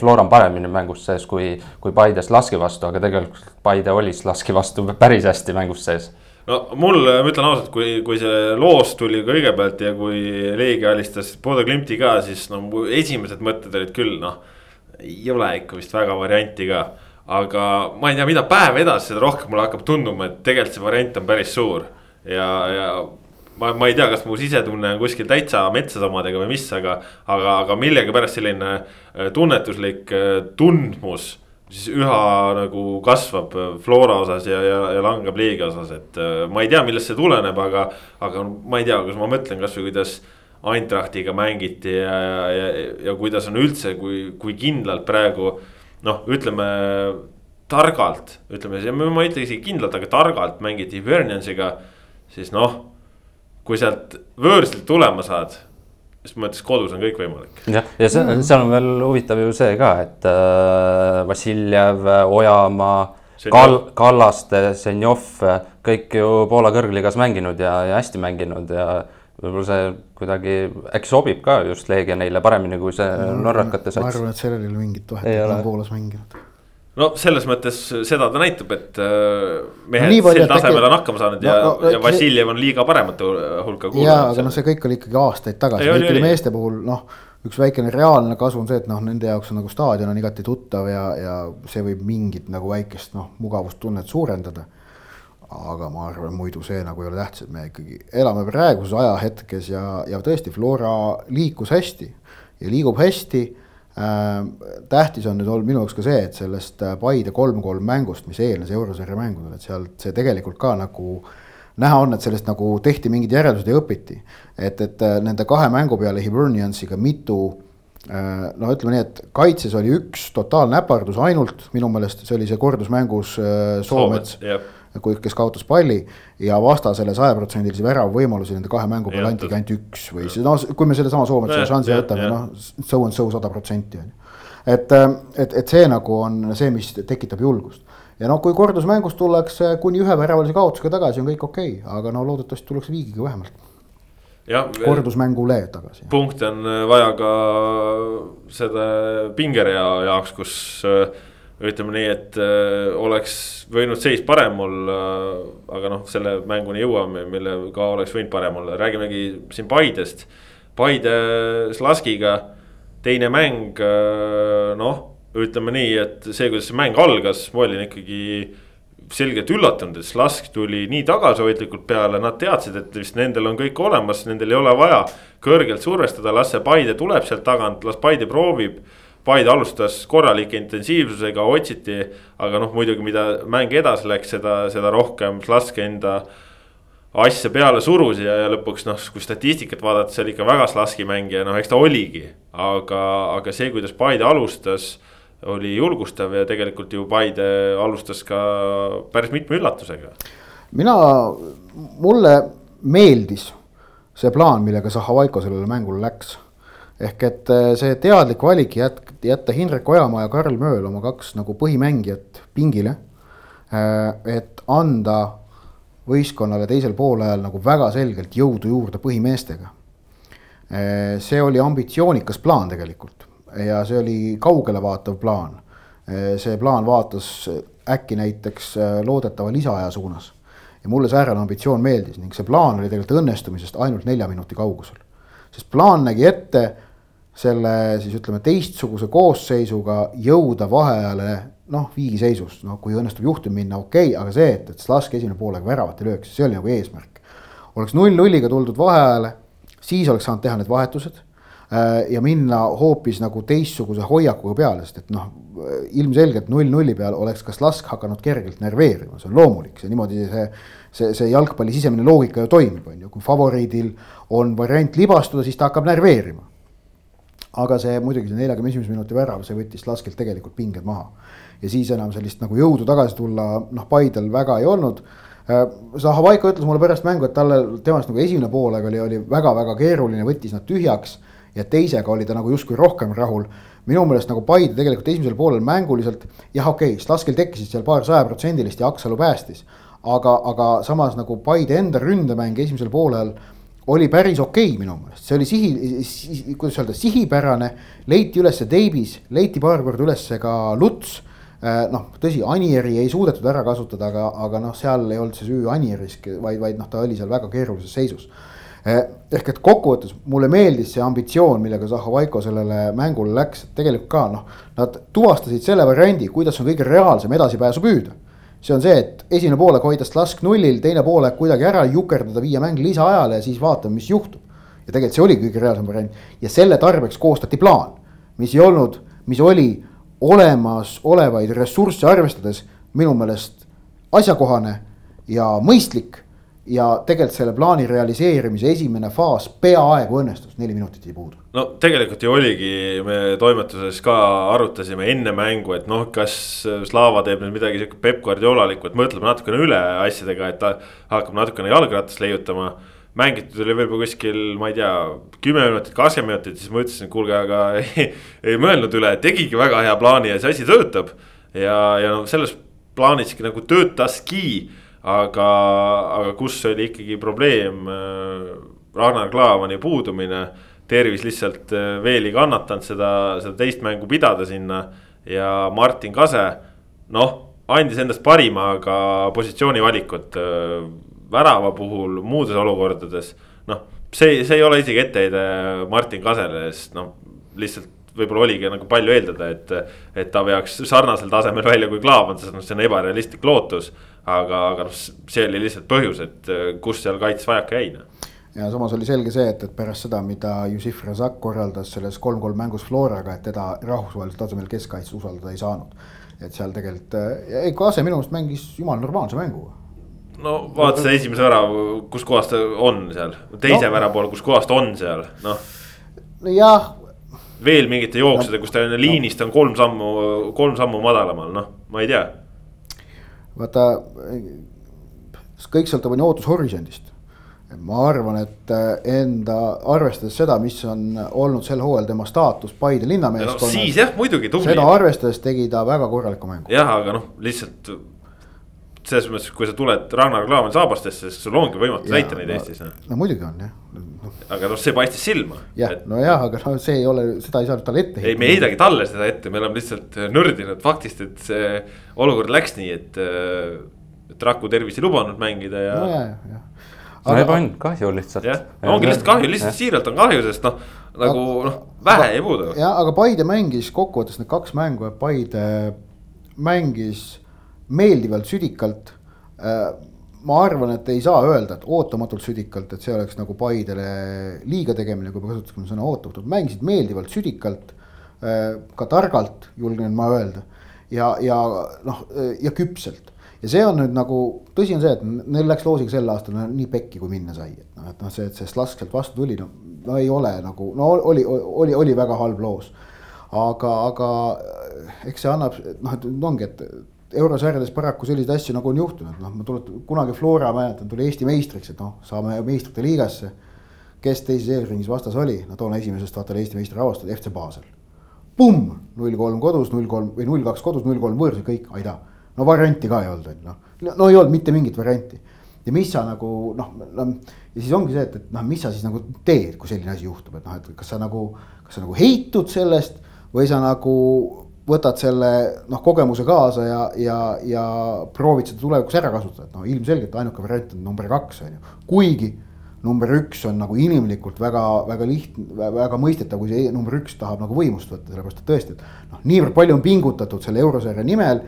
Flora on paremini mängus sees kui, kui Paide Slaski vastu, aga tegelikult Paide oli Slaski vastu päris hästi mängus sees no mul, ma ütlen ausalt, kui, kui see loos tuli kõigepealt ja kui Leegia alistas Bodo Klimti ka, siis no mu esimesed mõtted olid küll noh. ei ole ikka vist väga varianti ka, aga ma ei tea, mida päev edasi, seda rohkem mulle hakkab tunduma, et tegelikult see variant on päris suur. ja, ja ma, ma ei tea, kas mu sisetunne on kuskil täitsa metsas omadega või mis, aga, aga, aga millegipärast selline äh, tunnetuslik äh, tundmus siis üha nagu kasvab Flora osas ja, ja, ja langeb liiga osas, et äh, ma ei tea, millest see tuleneb, aga, aga ma ei tea, kas ma mõtlen kasvõi kuidas. Eintrachtiga mängiti ja, ja, ja, ja kuidas on üldse, kui, kui kindlalt praegu noh, ütleme targalt, ütleme, ma ei ütle isegi kindlalt, aga targalt mängiti Verniansiga, siis noh, kui sealt võõrsilt tulema saad ses mõttes kodus on kõik võimalik. jah, ja see, mm. seal on veel huvitav ju see ka, et äh, Vassiljev, Ojamaa, Kal-, Kallaste, Senjov, kõik ju Poola kõrgliigas mänginud ja, ja hästi mänginud ja võib-olla see kuidagi äkki sobib ka just Leegia neile paremini kui see norrakate sats. ma arvan, et sellel ei ole mingit vahet, et nad on Poolas mänginud no selles mõttes seda ta näitab, et äh, mehed no, sel tasemel on hakkama saanud no, ja no,, ja Vassiljev on liiga paremate hulka kuulunud. jaa, aga noh, see kõik oli ikkagi aastaid tagasi, kõikide meeste puhul noh, üks väikene reaalne kasu on see, et noh, nende jaoks on nagu staadion on igati tuttav ja, ja see võib mingit nagu väikest noh, mugavustunnet suurendada. aga ma arvan, muidu see nagu ei ole tähtis, et me ikkagi elame praeguses ajahetkes ja, ja tõesti, Flora liikus hästi ja liigub hästi tähtis on nüüd olnud minu jaoks ka see, et sellest äh, Paide kolm-kolm mängust, mis eelnes eurosarja mängudele, et sealt see tegelikult ka nagu näha on, et sellest nagu tehti mingid järeldused ja õpiti. et, et äh, nende kahe mängu peale Hiberniansiga mitu noh, ütleme nii, et kaitses oli üks totaalne äpardus ainult, minu meelest see oli see kordusmängus Soomets, Soomets kui, kes kaotas palli ja vastasele sajaprotsendilisi väravavõimalusi nende kahe mängu peale antigi ainult üks või siis noh, kui me sellesama Soome šansi võtame, noh, so and so sada protsenti on ju. et, et, et see nagu on see, mis tekitab julgust ja noh, kui kordusmängus tullakse kuni ühe väravalise kaotusega tagasi, on kõik okei okay,, aga no loodetavasti tullakse viigiga vähemalt kordusmängule tagasi. punkte on vaja ka selle pingerea jaoks, kus ütleme nii, et oleks võinud seis parem olla, aga noh, selle mänguni jõuame, millega oleks võinud parem olla, räägimegi siin Paidest. Paide Slaskiga teine mäng, noh, ütleme nii, et see, kuidas see mäng algas, ma olin ikkagi selgelt üllatunud, et Slask tuli nii tagasihoidlikult peale, nad teadsid, et vist nendel on kõik olemas, nendel ei ole vaja kõrgelt survestada, las see Paide tuleb sealt tagant, las Paide proovib. Paide alustas korralike intensiivsusega, otsiti, aga noh, muidugi, mida mäng edasi läks, seda, seda rohkem Slask enda asja peale surus ja, ja lõpuks noh, kui statistikat vaadata, see oli ikka väga Slaski mängija, noh, eks ta oligi. aga, aga see, kuidas Paide alustas oli julgustav ja tegelikult ju Paide alustas ka päris mitme üllatusega. mina, mulle meeldis see plaan, millega Zahhovaiko sellele mängule läks. Ehk et eh, see teadlik valik jät-, jätta Hindrek Ojamaa ja Karl Mööl oma kaks nagu põhimängijat pingile. Eh, et anda võistkonnale teisel poolajal nagu väga selgelt jõudu juurde põhimeestega. Eh, see oli ambitsioonikas plaan tegelikult ja see oli kaugele vaatav plaan. see plaan vaatas äkki näiteks äh, loodetava lisaaja suunas. ja mulle säärane ambitsioon meeldis ning see plaan oli tegelikult õnnestumisest ainult nelja minuti kaugusel. Sest plaan nägi ette selle siis ütleme teistsuguse koosseisuga jõuda vaheajale noh, viigiseisus, noh kui õnnestub juhtum minna, okei okay,, aga see, et, et Slask esimene poolega väravat ei lööks, see oli nagu eesmärk. oleks null-nulliga tuldud vaheajale, siis oleks saanud teha need vahetused Äh, ja minna hoopis nagu teistsuguse hoiakuga peale, sest et noh, ilmselgelt null-nulli peal oleks kas lask hakanud kergelt närveerima, see on loomulik, see niimoodi see. See, see jalgpalli sisemine loogika ju toimib, on ju, kui favoriidil on variant libastuda, siis ta hakkab närveerima. aga see muidugi see neljakümne esimese minuti värav, see võttis laskelt tegelikult pinged maha. ja siis enam sellist nagu jõudu tagasi tulla, noh, Paidel väga ei olnud äh, Zahhovaiko ütles mulle pärast mängu, et talle, temast nagu esimene poolaeg oli, oli väga-väga keeruline, võttis nad tühjaks ja teisega oli ta nagu justkui rohkem rahul. minu meelest nagu Paide tegelikult esimesel poolel mänguliselt, jah, okei okay,, Slaskel tekkisid seal paar sajaprotsendilist ja Aksalu päästis. Aga, aga samas nagu Paide enda ründemäng esimesel poolel oli päris okei okay, minu meelest, see oli sihi, kuidas öelda, sihipärane. leiti üles Deibis, leiti paar korda üles ka Luts äh, noh, tõsi, Anieri ei suudetud ära kasutada, aga, aga noh, seal ei olnud see süü Anieris, vaid, vaid noh, ta oli seal väga keerulises seisus Eh, ehk et kokkuvõttes mulle meeldis see ambitsioon, millega Zahhovaiko sellele mängule läks, et tegelikult ka noh, nad tuvastasid selle variandi, kuidas on kõige reaalsem edasipääsu püüda. See on see, et esimene poolek hoida lask nullil, teine poolek kuidagi ära jukerdada, viia mäng lisaajale ja siis vaatame, mis juhtub. ja tegelikult see oli kõige reaalsem variant ja selle tarbeks koostati plaan, mis ei olnud, mis oli olemasolevaid ressursse arvestades minu meelest asjakohane ja mõistlik ja tegelikult selle plaani realiseerimise esimene faas peaaegu õnnestus, neli minutit jäi puudu. no tegelikult ju oligi, me toimetuses ka arutasime enne mängu, et noh, kas Slava teeb nüüd midagi sihuke Peep Guardiolalikku, et mõtleb natukene üle asjadega, et ta hakkab natukene jalgratast leiutama. mängitud oli võib-olla kuskil, ma ei tea, kümme minutit, kakskümmend minutit, siis ma ütlesin, et kuulge, aga ei, ei mõelnud üle, tegigi väga hea plaani ja see asi töötab. ja, ja no selles plaaniski nagu töötaski aga, aga kus oli ikkagi probleem äh, Ragnar Klavani puudumine. tervis lihtsalt äh, veel ei kannatanud seda, seda teist mängu pidada sinna ja Martin Kase, noh, andis endast parima, aga positsioonivalikud äh, värava puhul muudes olukordades. noh, see, see ei ole isegi etteheide Martin Kasele, sest noh, lihtsalt võib-olla oligi nagu palju eeldada, et, et ta peaks sarnasel tasemel välja kui Klaavan, sest noh, see on ebarealistlik lootus aga, aga noh, see oli lihtsalt põhjus, et äh, kus seal kaitses vajaka jäi noh. ja samas oli selge see, et, et pärast seda, mida Jusif Razak korraldas selles kolm-kolm mängus Floraga, et teda rahvusvahelisel tasemel keskkaitses usaldada ei saanud. et seal tegelikult, äh, ei Kase minu meelest mängis jumala normaalse mängu no vaata see esimese värava, kus kohas ta on seal, teise no. värava poole, kus kohas ta on seal, noh. jah. veel mingite jooksude no., kus ta on liinist on kolm sammu, kolm sammu madalamal, noh, ma ei tea vaata, kõik sõltub on ju ootushorisondist. ma arvan, et enda, arvestades seda, mis on olnud sel hooajal tema staatus Paide linnameeskonnas no,. siis jah, muidugi tubli. seda arvestades tegi ta väga korraliku mängu. jah, aga noh, lihtsalt selles mõttes, kui sa tuled Ragnar Klavan saabastesse, siis sul ongi võimatu täita neid Eestis. no muidugi on jah, no.. aga noh, see paistis silma. jah et..., nojah, aga noh, see ei ole, seda ei saanud talle ette heita. ei, me ei heidagi talle seda ette, me oleme lihtsalt nördinud faktist, et see olukord läks nii, et, et Raku tervis ei lubanud mängida ja. no ja, ja, ja. aga no, on kahju lihtsalt. jah, ongi lihtsalt kahju, lihtsalt siiralt on kahju, sest noh, nagu noh, vähe ei puudu. jah, aga Paide mängis kokkuvõttes need kaks mängu, et Paide mängis meeldivalt südikalt äh, ma arvan, et ei saa öelda, et ootamatult südikalt, et see oleks nagu Paidele liiga tegemine, kui me kasutaksime sõna ootamatult, mängisid meeldivalt südikalt. Äh, ka targalt, julgen ma öelda ja, ja noh, ja küpselt ja see on nüüd nagu, tõsi on see, et neil läks loosiga sel aastal nii pekki, kui minna sai, et noh, et noh, see, et see slask sealt vastu tuli, no, no ei ole nagu, no oli, oli, oli väga halb loos. aga, aga eks see annab, noh, et ongi, et eurosarjades paraku selliseid asju nagu on juhtunud, noh, ma tuletan, kunagi Flora mäletan, tuli Eesti meistriks, et noh, saame meistrite liigasse. kes teises eelringis vastas oli, no toona esimesest vaata oli Eesti meistri avastanud, FC Basel. Pumm, null kolm kodus, null kolm või null kaks kodus, null kolm võõrsil, kõik, aida. no varianti ka ei olnud, on ju noh, no ei olnud mitte mingit varianti. ja mis sa nagu noh, noh ja siis ongi see, et, et noh, mis sa siis nagu teed, kui selline asi juhtub, et noh, et kas sa nagu, kas sa nagu heitud sellest või sa nagu võtad selle noh, kogemuse kaasa ja, ja, ja proovid seda tulevikus ära kasutada, et noh, ilmselgelt ainuke variant on number kaks, on ju. kuigi number üks on nagu inimlikult väga, väga lihtne, väga mõistetav, kui see number üks tahab nagu võimust võtta, sellepärast et tõesti, et noh, niivõrd palju on pingutatud selle eurosarja nimel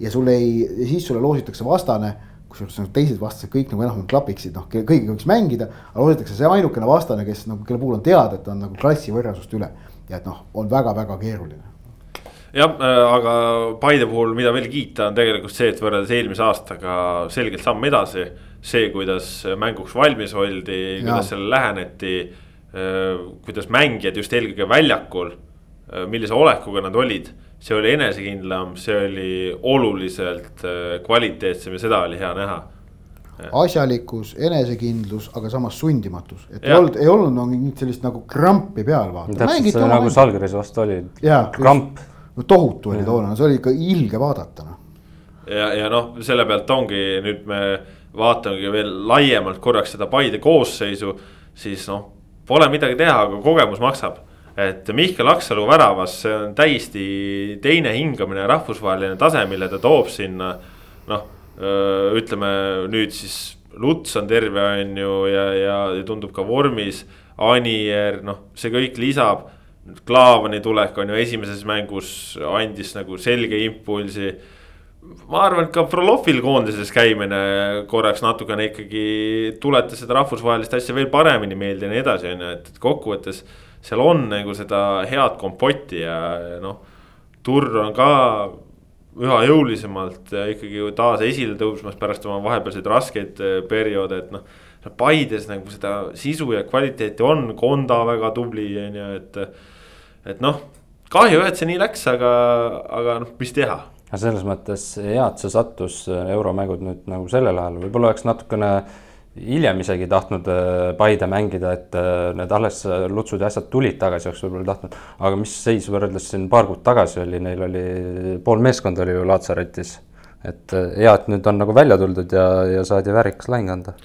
ja sul ei, ja siis sulle loositakse vastane kusjuures nagu teised vastased kõik nagu enam-vähem klapiksid, noh kõigiga võiks mängida, aga loositakse see ainukene vastane, kes nagu, kelle puhul on teada, et ta on nagu klassi võrra sinust üle. ja et noh, on väga-väga keeruline jah, äh, aga Paide puhul, mida veel kiita, on tegelikult see, et võrreldes eelmise aastaga selgelt samm edasi. see, kuidas mänguks valmis oldi, kuidas sellele läheneti. Äh, kuidas mängijad just eelkõige väljakul, äh, millise olekuga nad olid, see oli enesekindlam, see oli oluliselt kvaliteetsem ja seda oli hea näha asjalikkus, enesekindlus, aga samas sundimatus, et ja. ei olnud, ei olnud no, mingit sellist nagu krampi peal vaata. täpselt see nagu Salgris vast oli, kramp no tohutu oli toona, see oli ikka ilge vaadata noh. ja, ja noh, selle pealt ongi nüüd me vaatamegi veel laiemalt korraks seda Paide koosseisu, siis noh, pole midagi teha, aga kogemus maksab et Mihkel Aksalu väravas, see on täiesti teine hingamine, rahvusvaheline tase, mille ta toob sinna. noh, ütleme nüüd siis Luts on terve, on ju, ja, ja, ja tundub ka vormis. Anier, noh, see kõik lisab Klaavani tulek on ju esimeses mängus andis nagu selge impulsi. ma arvan, et ka Frolovil koondises käimine korraks natukene ikkagi tuletas seda rahvusvahelist asja veel paremini meelde ja nii edasi, on ju, et kokkuvõttes. seal on nagu seda head kompotti ja noh, Turr on ka üha jõulisemalt ikkagi taas esile tõusmas pärast oma vahepealseid raskeid eh, perioode, et noh Paides nagu seda sisu ja kvaliteeti on, Konda väga tubli, on ju, et et noh, kahju, et see nii läks, aga, aga noh, mis teha. aga selles mõttes hea, et see sattus äh, euromängud nüüd nagu sellel ajal, võib-olla oleks natukene hiljem isegi tahtnud äh, Paide mängida, et äh, need alles lutsud ja asjad tulid tagasi, oleks võib-olla tahtnud. aga mis seis võrreldes siin paar kuud tagasi oli, neil oli pool meeskonda oli ju Laatsaretis. et hea, et nüüd on nagu välja tuldud ja, ja saadi väärikas lahing anda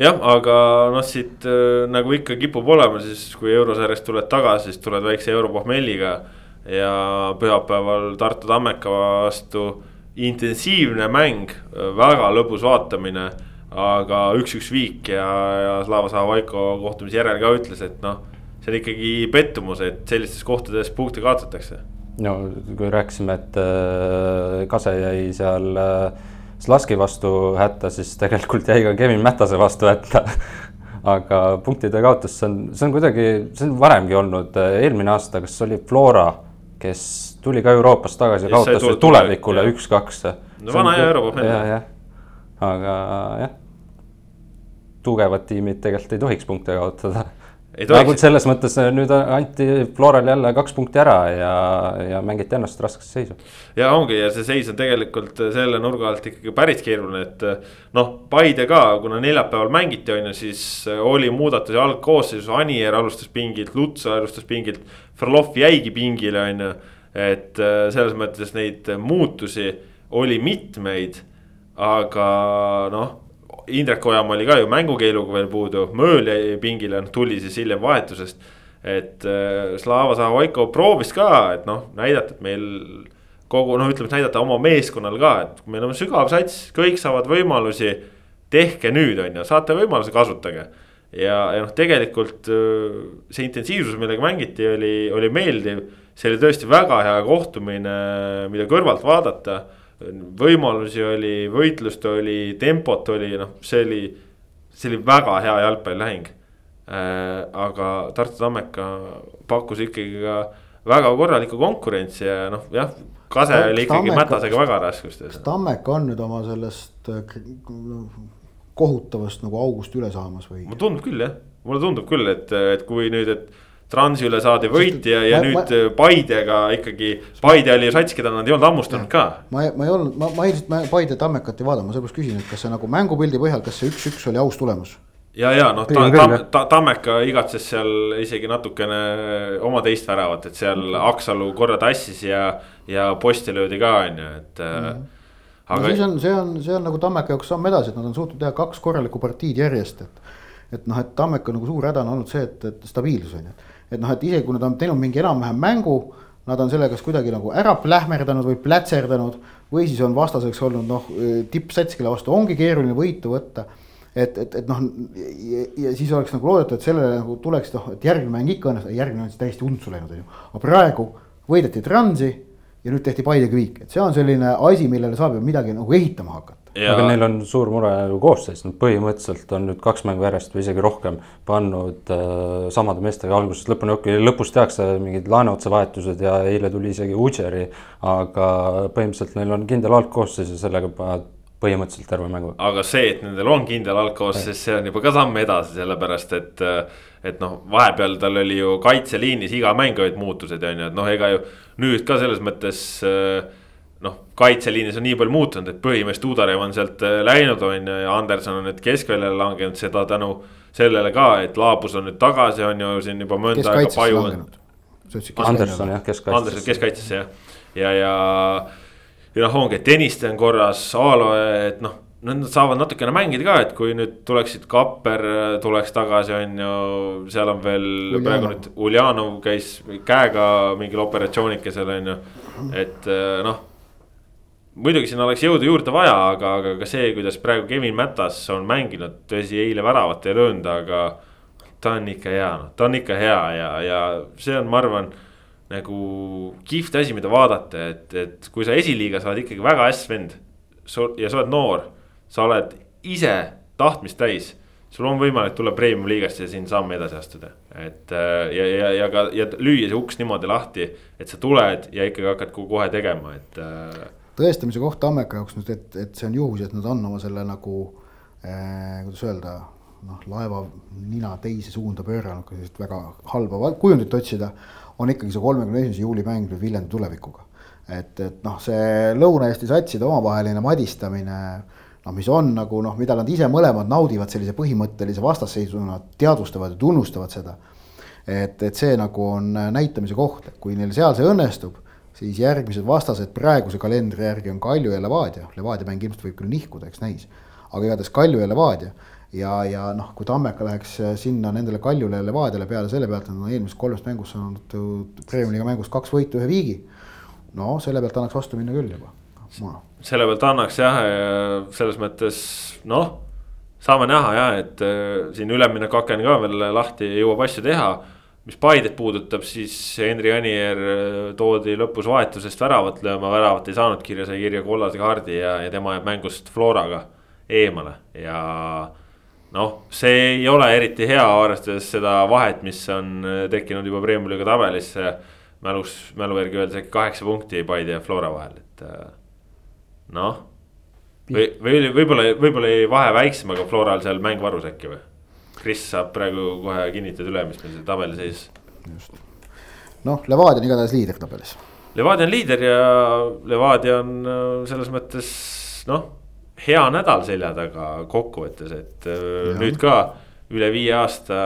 jah, aga noh, siit äh, nagu ikka kipub olema, siis kui eurosarjast tuled tagasi, siis tuled väikse europohmelliga. ja pühapäeval Tartu Tammeka vastu intensiivne mäng, väga lõbus vaatamine. aga üks-üks viik ja, ja Slava Zahhovaiko kohtumise järel ka ütles, et noh, see on ikkagi pettumus, et sellistes kohtades punkte kaotatakse. no kui rääkisime, et äh, Kase jäi seal äh, Slaski vastu hätta, siis tegelikult jäi ka Kevin Mätase vastu hätta. Aga punktide kaotus, see on, see on kuidagi, see on varemgi olnud, eelmine aasta, kas oli Flora, kes tuli ka Euroopast tagasi, kaotas tulevikule üks-kaks. no vana hea Euroopa mees. jah, jah, aga jah, tugevad tiimid tegelikult ei tohiks punkte kaotada nagu selles mõttes äh, nüüd anti Floral jälle kaks punkti ära ja, ja mängiti ennast raskesse seisu. ja ongi ja see seis on tegelikult selle nurga alt ikkagi päris keeruline, et noh, Paide ka, kuna neljapäeval mängiti, on ju, siis oli muudatusi algkoosseisus, Anier alustas pingilt, Luts alustas pingilt. Frolov jäigi pingile, on ju, et äh, selles mõttes neid muutusi oli mitmeid, aga noh Indrek Ojamaa oli ka ju mängukeeluga veel puudu, Mööl jäi pingile, noh tuli siis hiljem vahetusest. et äh, Slava Zahhovaiko proovis ka, et noh, näidata, et meil kogu noh, ütleme, et näidata oma meeskonnale ka, et meil on sügav sats, kõik saavad võimalusi. tehke nüüd, on ju, saate võimaluse, kasutage. ja, ja noh, tegelikult äh, see intensiivsus, millega mängiti, oli, oli meeldiv. see oli tõesti väga hea kohtumine, mida kõrvalt vaadata. Võimalusi oli, võitlust oli, tempot oli, noh, see oli, see oli väga hea jalgpallilähing äh,. aga Tartu Tammeka pakkus ikkagi ka väga korralikku konkurentsi ja noh, jah Kase oli ikkagi Tammeka, Mätasega väga raskustes. kas Tammeka on nüüd oma sellest äh, kohutavast nagu august üle saamas või? mulle tundub küll jah, mulle tundub küll, et, et kui nüüd, et Transi üle saadi võit ja, ja ma, nüüd ma, Paidega ikkagi, Paide oli sats, keda nad ei olnud hammustanud ka. ma, ma ei olnud, ma, ma ilmselt Paide Tammekat ei vaadanud, ma sellepärast küsin, et kas see nagu mängupildi põhjal, kas see üks-üks oli aus tulemus? ja, ja noh, ta, ta, ta, Tammeka igatses seal isegi natukene oma teist väravat, et seal Aksalu korra tassis ja, ja posti löödi ka on ju, et mm. -hmm. aga no siis on, see on, see on nagu Tammeka jaoks samm edasi, et nad on suutnud teha kaks korralikku partiid järjest, et. et noh, et Tammeka nagu suur häda on olnud see, et, et stabiilsus on ju, et noh, et isegi kui nad on teinud mingi enam-vähem mängu. Nad on selle kas kuidagi nagu ära plähmerdanud või plätserdanud või siis on vastaseks olnud noh, tippsats, kelle vastu ongi keeruline võitu võtta et, et, et noh ja, siis oleks nagu loodetud, et sellele nagu tuleks noh, et järgmine mäng ikka õnnestub, järgmine on siis täiesti untsu läinud, on ju. aga praegu võideti Transi ja nüüd tehti Paidega viik, et see on selline asi, millele saab ju midagi nagu ehitama hakata. Ja... aga neil on suur mure nagu koosseis, nad põhimõtteliselt on nüüd kaks mängu järjest või isegi rohkem pannud äh, samade meestega algusest lõpuni, okei okay, lõpus tehakse mingid laenuotsavahetused ja eile tuli isegi Udžeri. aga põhimõtteliselt neil on kindel algkoosseis ja sellega põhimõtteliselt terve mängu. aga see, et nendel on kindel algkoosseis, see on juba ka samm edasi, sellepärast et. et noh, vahepeal tal oli ju kaitseliinis iga mäng olid muutused on ju, et noh, ega ju nüüd ka selles mõttes noh, kaitseliinis on nii palju muutunud, et põhimees Tuudarev on sealt läinud, on ju, ja Anderson on nüüd keskväljale langenud, seda tänu sellele ka, et Laabus on nüüd tagasi, on ju siin juba mõnda aega Paju. Anderson jah, keskkaitses. Anderson keskkaitses jah, ja, ja, ja ja noh, ongi, et Tõniste on korras, Aalo, et noh nad saavad natukene mängida ka, et kui nüüd tuleksid Kapper tuleks tagasi, on ju, seal on veel Uljanov. praegu nüüd Uljanov käis käega mingil operatsioonikesel on ju, et eh, noh. Muidugi siin oleks jõudu juurde vaja, aga, aga ka see, kuidas praegu Kevin Mätas on mänginud, tõsi, eile väravat ei löönud, aga. ta on ikka hea, noh, ta on ikka hea ja, ja see on, ma arvan nagu kihvt asi, mida vaadata, et, et kui sa esiliigas oled ikkagi väga äss vend. ja sa oled noor, sa oled ise tahtmist täis. sul on võimalik tulla premium liigasse ja siin samme edasi astuda, et äh, ja, ja, ja ka ja lüüa see uks niimoodi lahti, et sa tuled ja ikkagi hakkad kohe tegema, et. Tõestamise koht Tammeka jaoks nüüd, et, et see on juhus, et nad on oma selle nagu äh,, kuidas öelda noh, laeva nina teise suunda pööranud, kui sellist väga halba kujundit otsida on ikkagi see kolmekümne esimese juuli mäng nüüd Viljandi tulevikuga. et, et noh, see Lõuna-Eesti satside omavaheline madistamine noh, mis on nagu noh, mida nad ise mõlemad naudivad sellise põhimõttelise vastasseisuna, teadvustavad ja tunnustavad seda. et, et see nagu on näitamise koht, et kui neil seal see õnnestub, siis järgmised vastased praeguse kalendri järgi on Kalju ja Levadia, Levadia mäng ilmselt võib küll nihkuda, eks näis. aga igatahes Kalju ja Levadia ja, ja noh, kui Tammeka läheks äh, sinna nendele Kaljule ja Levadiale peale selle pealt, et nad on eelmisest kolmest mängust saanud Premiumi mängust kaks võitu, ühe viigi. no selle pealt annaks vastu minna küll juba no.. selle pealt annaks jah, selles mõttes noh, saame näha jah, et äh, siin üleminekuaken ka veel lahti jõuab asju teha mis Paidet puudutab, siis Henri Anier äh, toodi lõpus vahetusest väravat lööma, väravat ei saanud kirja, sai kirja kollase kaardi ja, ja tema jääb mängust Floraga eemale ja noh, see ei ole eriti hea, arvestades seda vahet, mis on äh, tekkinud juba Premiumi-liiga tabelisse. mälus, mälu järgi öeldes äkki kaheksa punkti Paide ja Flora vahel, et äh, noh. või, või võib-olla, võib-olla jäi vahe väiksem, aga Floral seal mäng varus äkki või? Kris saab praegu kohe kinnitada üle, mis meil seal tabeli seis. just, noh, Levadia on igatahes liider tabelis. Levadia on liider ja Levadia on äh, selles mõttes noh hea nädal selja taga kokkuvõttes, et äh, ja. nüüd ka üle viie aasta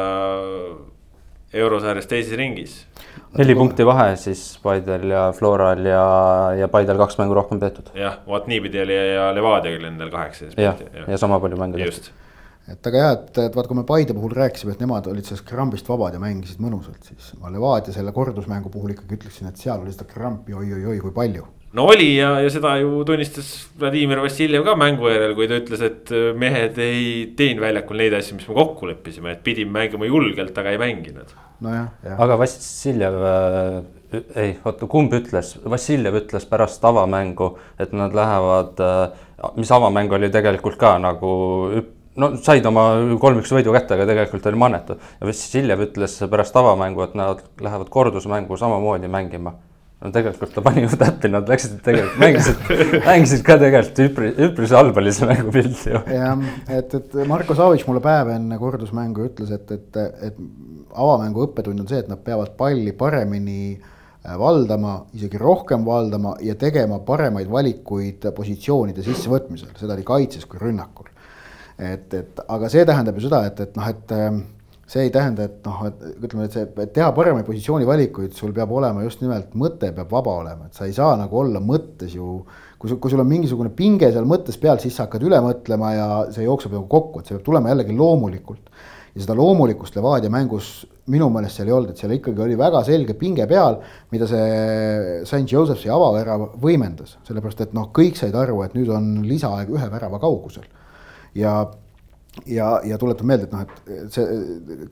eurosarjas teises ringis. neli punkti vahe siis Paidel ja Floral ja, ja Paidel kaks mängu rohkem peetud. jah, vot niipidi oli ja Levadiaga oli nendel punkti. jah, ja sama palju mänge tehtud et aga jah, et, et vaat kui me Paide puhul rääkisime, et nemad olid sellest krambist vabad ja mängisid mõnusalt, siis ma Levadia selle kordusmängu puhul ikkagi ütleksin, et seal oli seda krampi oi-oi-oi kui palju no oli ja, ja seda ju tunnistas Vladimir Vassiljev ka mängu järel, kui ta ütles, et äh, mehed ei teinud väljakul neid asju, mis me kokku leppisime, et pidime mängima julgelt, aga ei mänginud. nojah, jah. aga Vassiljev äh,, ei oota, kumb ütles, Vassiljev ütles pärast avamängu, et nad lähevad äh,, mis avamäng oli tegelikult ka nagu no said oma kolm-üks võidu kätte, aga tegelikult oli mannetu. ja Vassiljev ütles pärast avamängu, et nad lähevad kordusmängu samamoodi mängima. no tegelikult ta pani ju täppi, nad läksid tegelikult mängisid mängisid ka tegelikult üpris, üpris halb oli see mängupilt ju. jah, et, et Marko Savitš mulle päev enne kordusmängu ütles, et, et, et avamängu õppetund on see, et nad peavad palli paremini äh, valdama, isegi rohkem valdama ja tegema paremaid valikuid positsioonide sissevõtmisel, seda nii kaitses kui rünnakul et, et aga see tähendab ju seda, et, et noh, et ähm, see ei tähenda, et noh, et ütleme, et see, et teha paremaid positsioonivalikuid, sul peab olema just nimelt mõte peab vaba olema, et sa ei saa nagu olla mõttes ju. kui sul, kui sul on mingisugune pinge seal mõttes peal, siis sa hakkad üle mõtlema ja see jookseb nagu kokku, et see peab tulema jällegi loomulikult. ja seda loomulikkust Levadia mängus minu meelest seal ei olnud, et seal ikkagi oli väga selge pinge peal, mida see St Joseph'i avavärav võimendas, sellepärast et noh, kõik said aru, et nüüd on lisaaeg ühe värava kaugusel ja ja, ja tuletan meelde, et noh, et see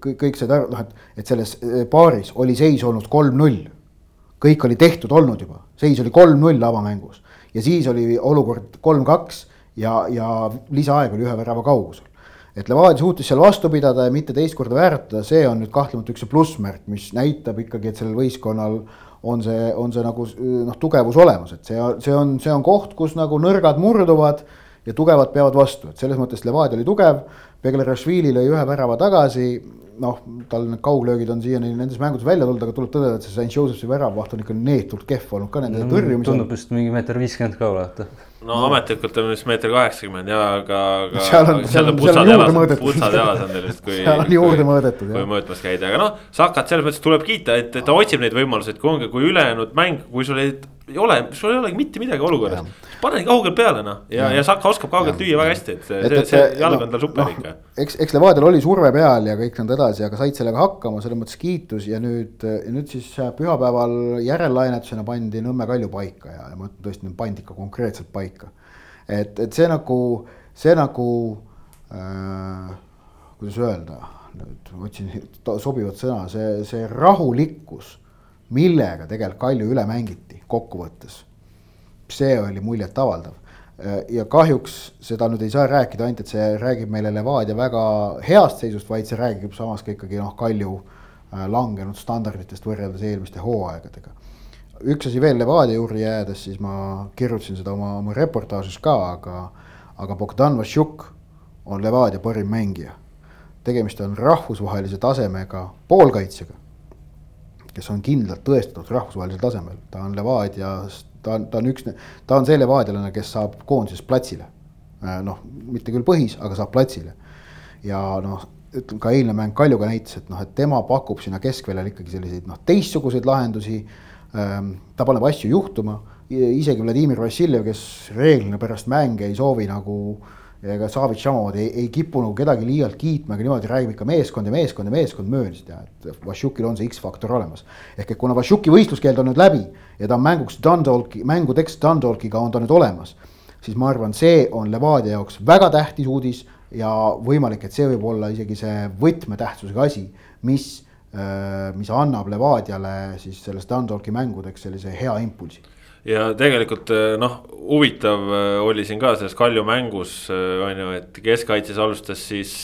kõik, kõik see, noh, et, et selles paaris oli seis olnud kolm-null. kõik oli tehtud olnud juba, seis oli kolm-null avamängus ja siis oli olukord kolm-kaks ja, ja lisaaeg oli ühe värava kaugusel. et Levadia suutis seal vastu pidada ja mitte teist korda vääratada, see on nüüd kahtlemata üks plussmärk, mis näitab ikkagi, et sellel võistkonnal on see, on see nagu noh, tugevus olemas, et see, see on, see on koht, kus nagu nõrgad murduvad ja tugevad peavad vastu, et selles mõttes Levadia oli tugev. Beglerashvili lõi ühe värava tagasi, noh, tal need kauglöögid on siiani nendes mängudes välja tulnud, aga tuleb tõdeda, et see St Joseph'i väravavaht on ikka neetult kehv olnud ka nende no, tõrjumisel. tundub vist mingi meeter viiskümmend ka olevat. no ametlikult on vist meeter kaheksakümmend ja, aga, aga. seal on, seal on, seal on juurde mõõdetud. putsad jalas on teil vist, kui. seal on juurde mõõdetud. kui mõõtmas käida, aga noh, Sakat selles mõttes tuleb kiita, et ta otsib neid võimalusi, et kui ongi, kui ülejäänud mäng, kui sul ei ei ole, sul ei olegi mitte midagi olukorras. pane kaugelt peale noh ja, ja, ja Saka oskab kaugelt lüüa väga hästi, et see, see, see jalg on tal super no, ikka. eks, eks Levadial oli surve peal ja kõik nõnda edasi, aga said sellega hakkama, selles mõttes kiitus ja nüüd, nüüd siis pühapäeval järellainetusena pandi Nõmme Kalju paika ja, ja ma ütlen tõesti, pandi ikka konkreetselt paika. et, et see nagu, see nagu äh,, kuidas öelda, nüüd otsin sobivat sõna, see, see rahulikkus millega tegelikult Kalju üle mängiti kokkuvõttes. see oli muljetavaldav ja kahjuks seda nüüd ei saa rääkida ainult, et see räägib meile Levadia väga heast seisust, vaid see räägib samas ka ikkagi noh, Kalju äh, langenud standarditest võrreldes eelmiste hooaegadega. üks asi veel Levadia juurde jäädes, siis ma kirjutasin seda oma, oma reportaažis ka, aga, aga Bogdan Vassiuk on Levadia parim mängija. tegemist on rahvusvahelise tasemega poolkaitsjaga kes on kindlalt tõestatud rahvusvahelisel tasemel, ta on Levadias, ta on, ta on üks, ta on see levadialane, kes saab koondises platsile. Äh, noh, mitte küll põhis, aga saab platsile. ja noh, ütleme ka eilne mäng Kaljuga näitas, et noh, et tema pakub sinna keskväljal ikkagi selliseid noh, teistsuguseid lahendusi. Ähm, ta paneb asju juhtuma, isegi Vladimir Vassiljev, kes reeglina pärast mänge ei soovi nagu äh, ega Savits samamoodi ei, ei kippu nagu kedagi liialt kiitma, aga niimoodi räägib ikka meeskond ja meeskond ja meeskond möönsid ja et Vassiukil on see X-faktor olemas. ehk et kuna Vassiuki võistluskeeld on nüüd läbi ja ta on mänguks Dundalki, mängutekst Dundalkiga on ta nüüd olemas, siis ma arvan, see on Levadia jaoks väga tähtis uudis ja võimalik, et see võib olla isegi see võtmetähtsusega asi, mis, äh, mis annab Levadiale siis selles Dundalki mängudeks sellise hea impulsi ja tegelikult eh, noh, huvitav eh, oli siin ka selles Kalju mängus eh, on ju, et keskkaitses alustas siis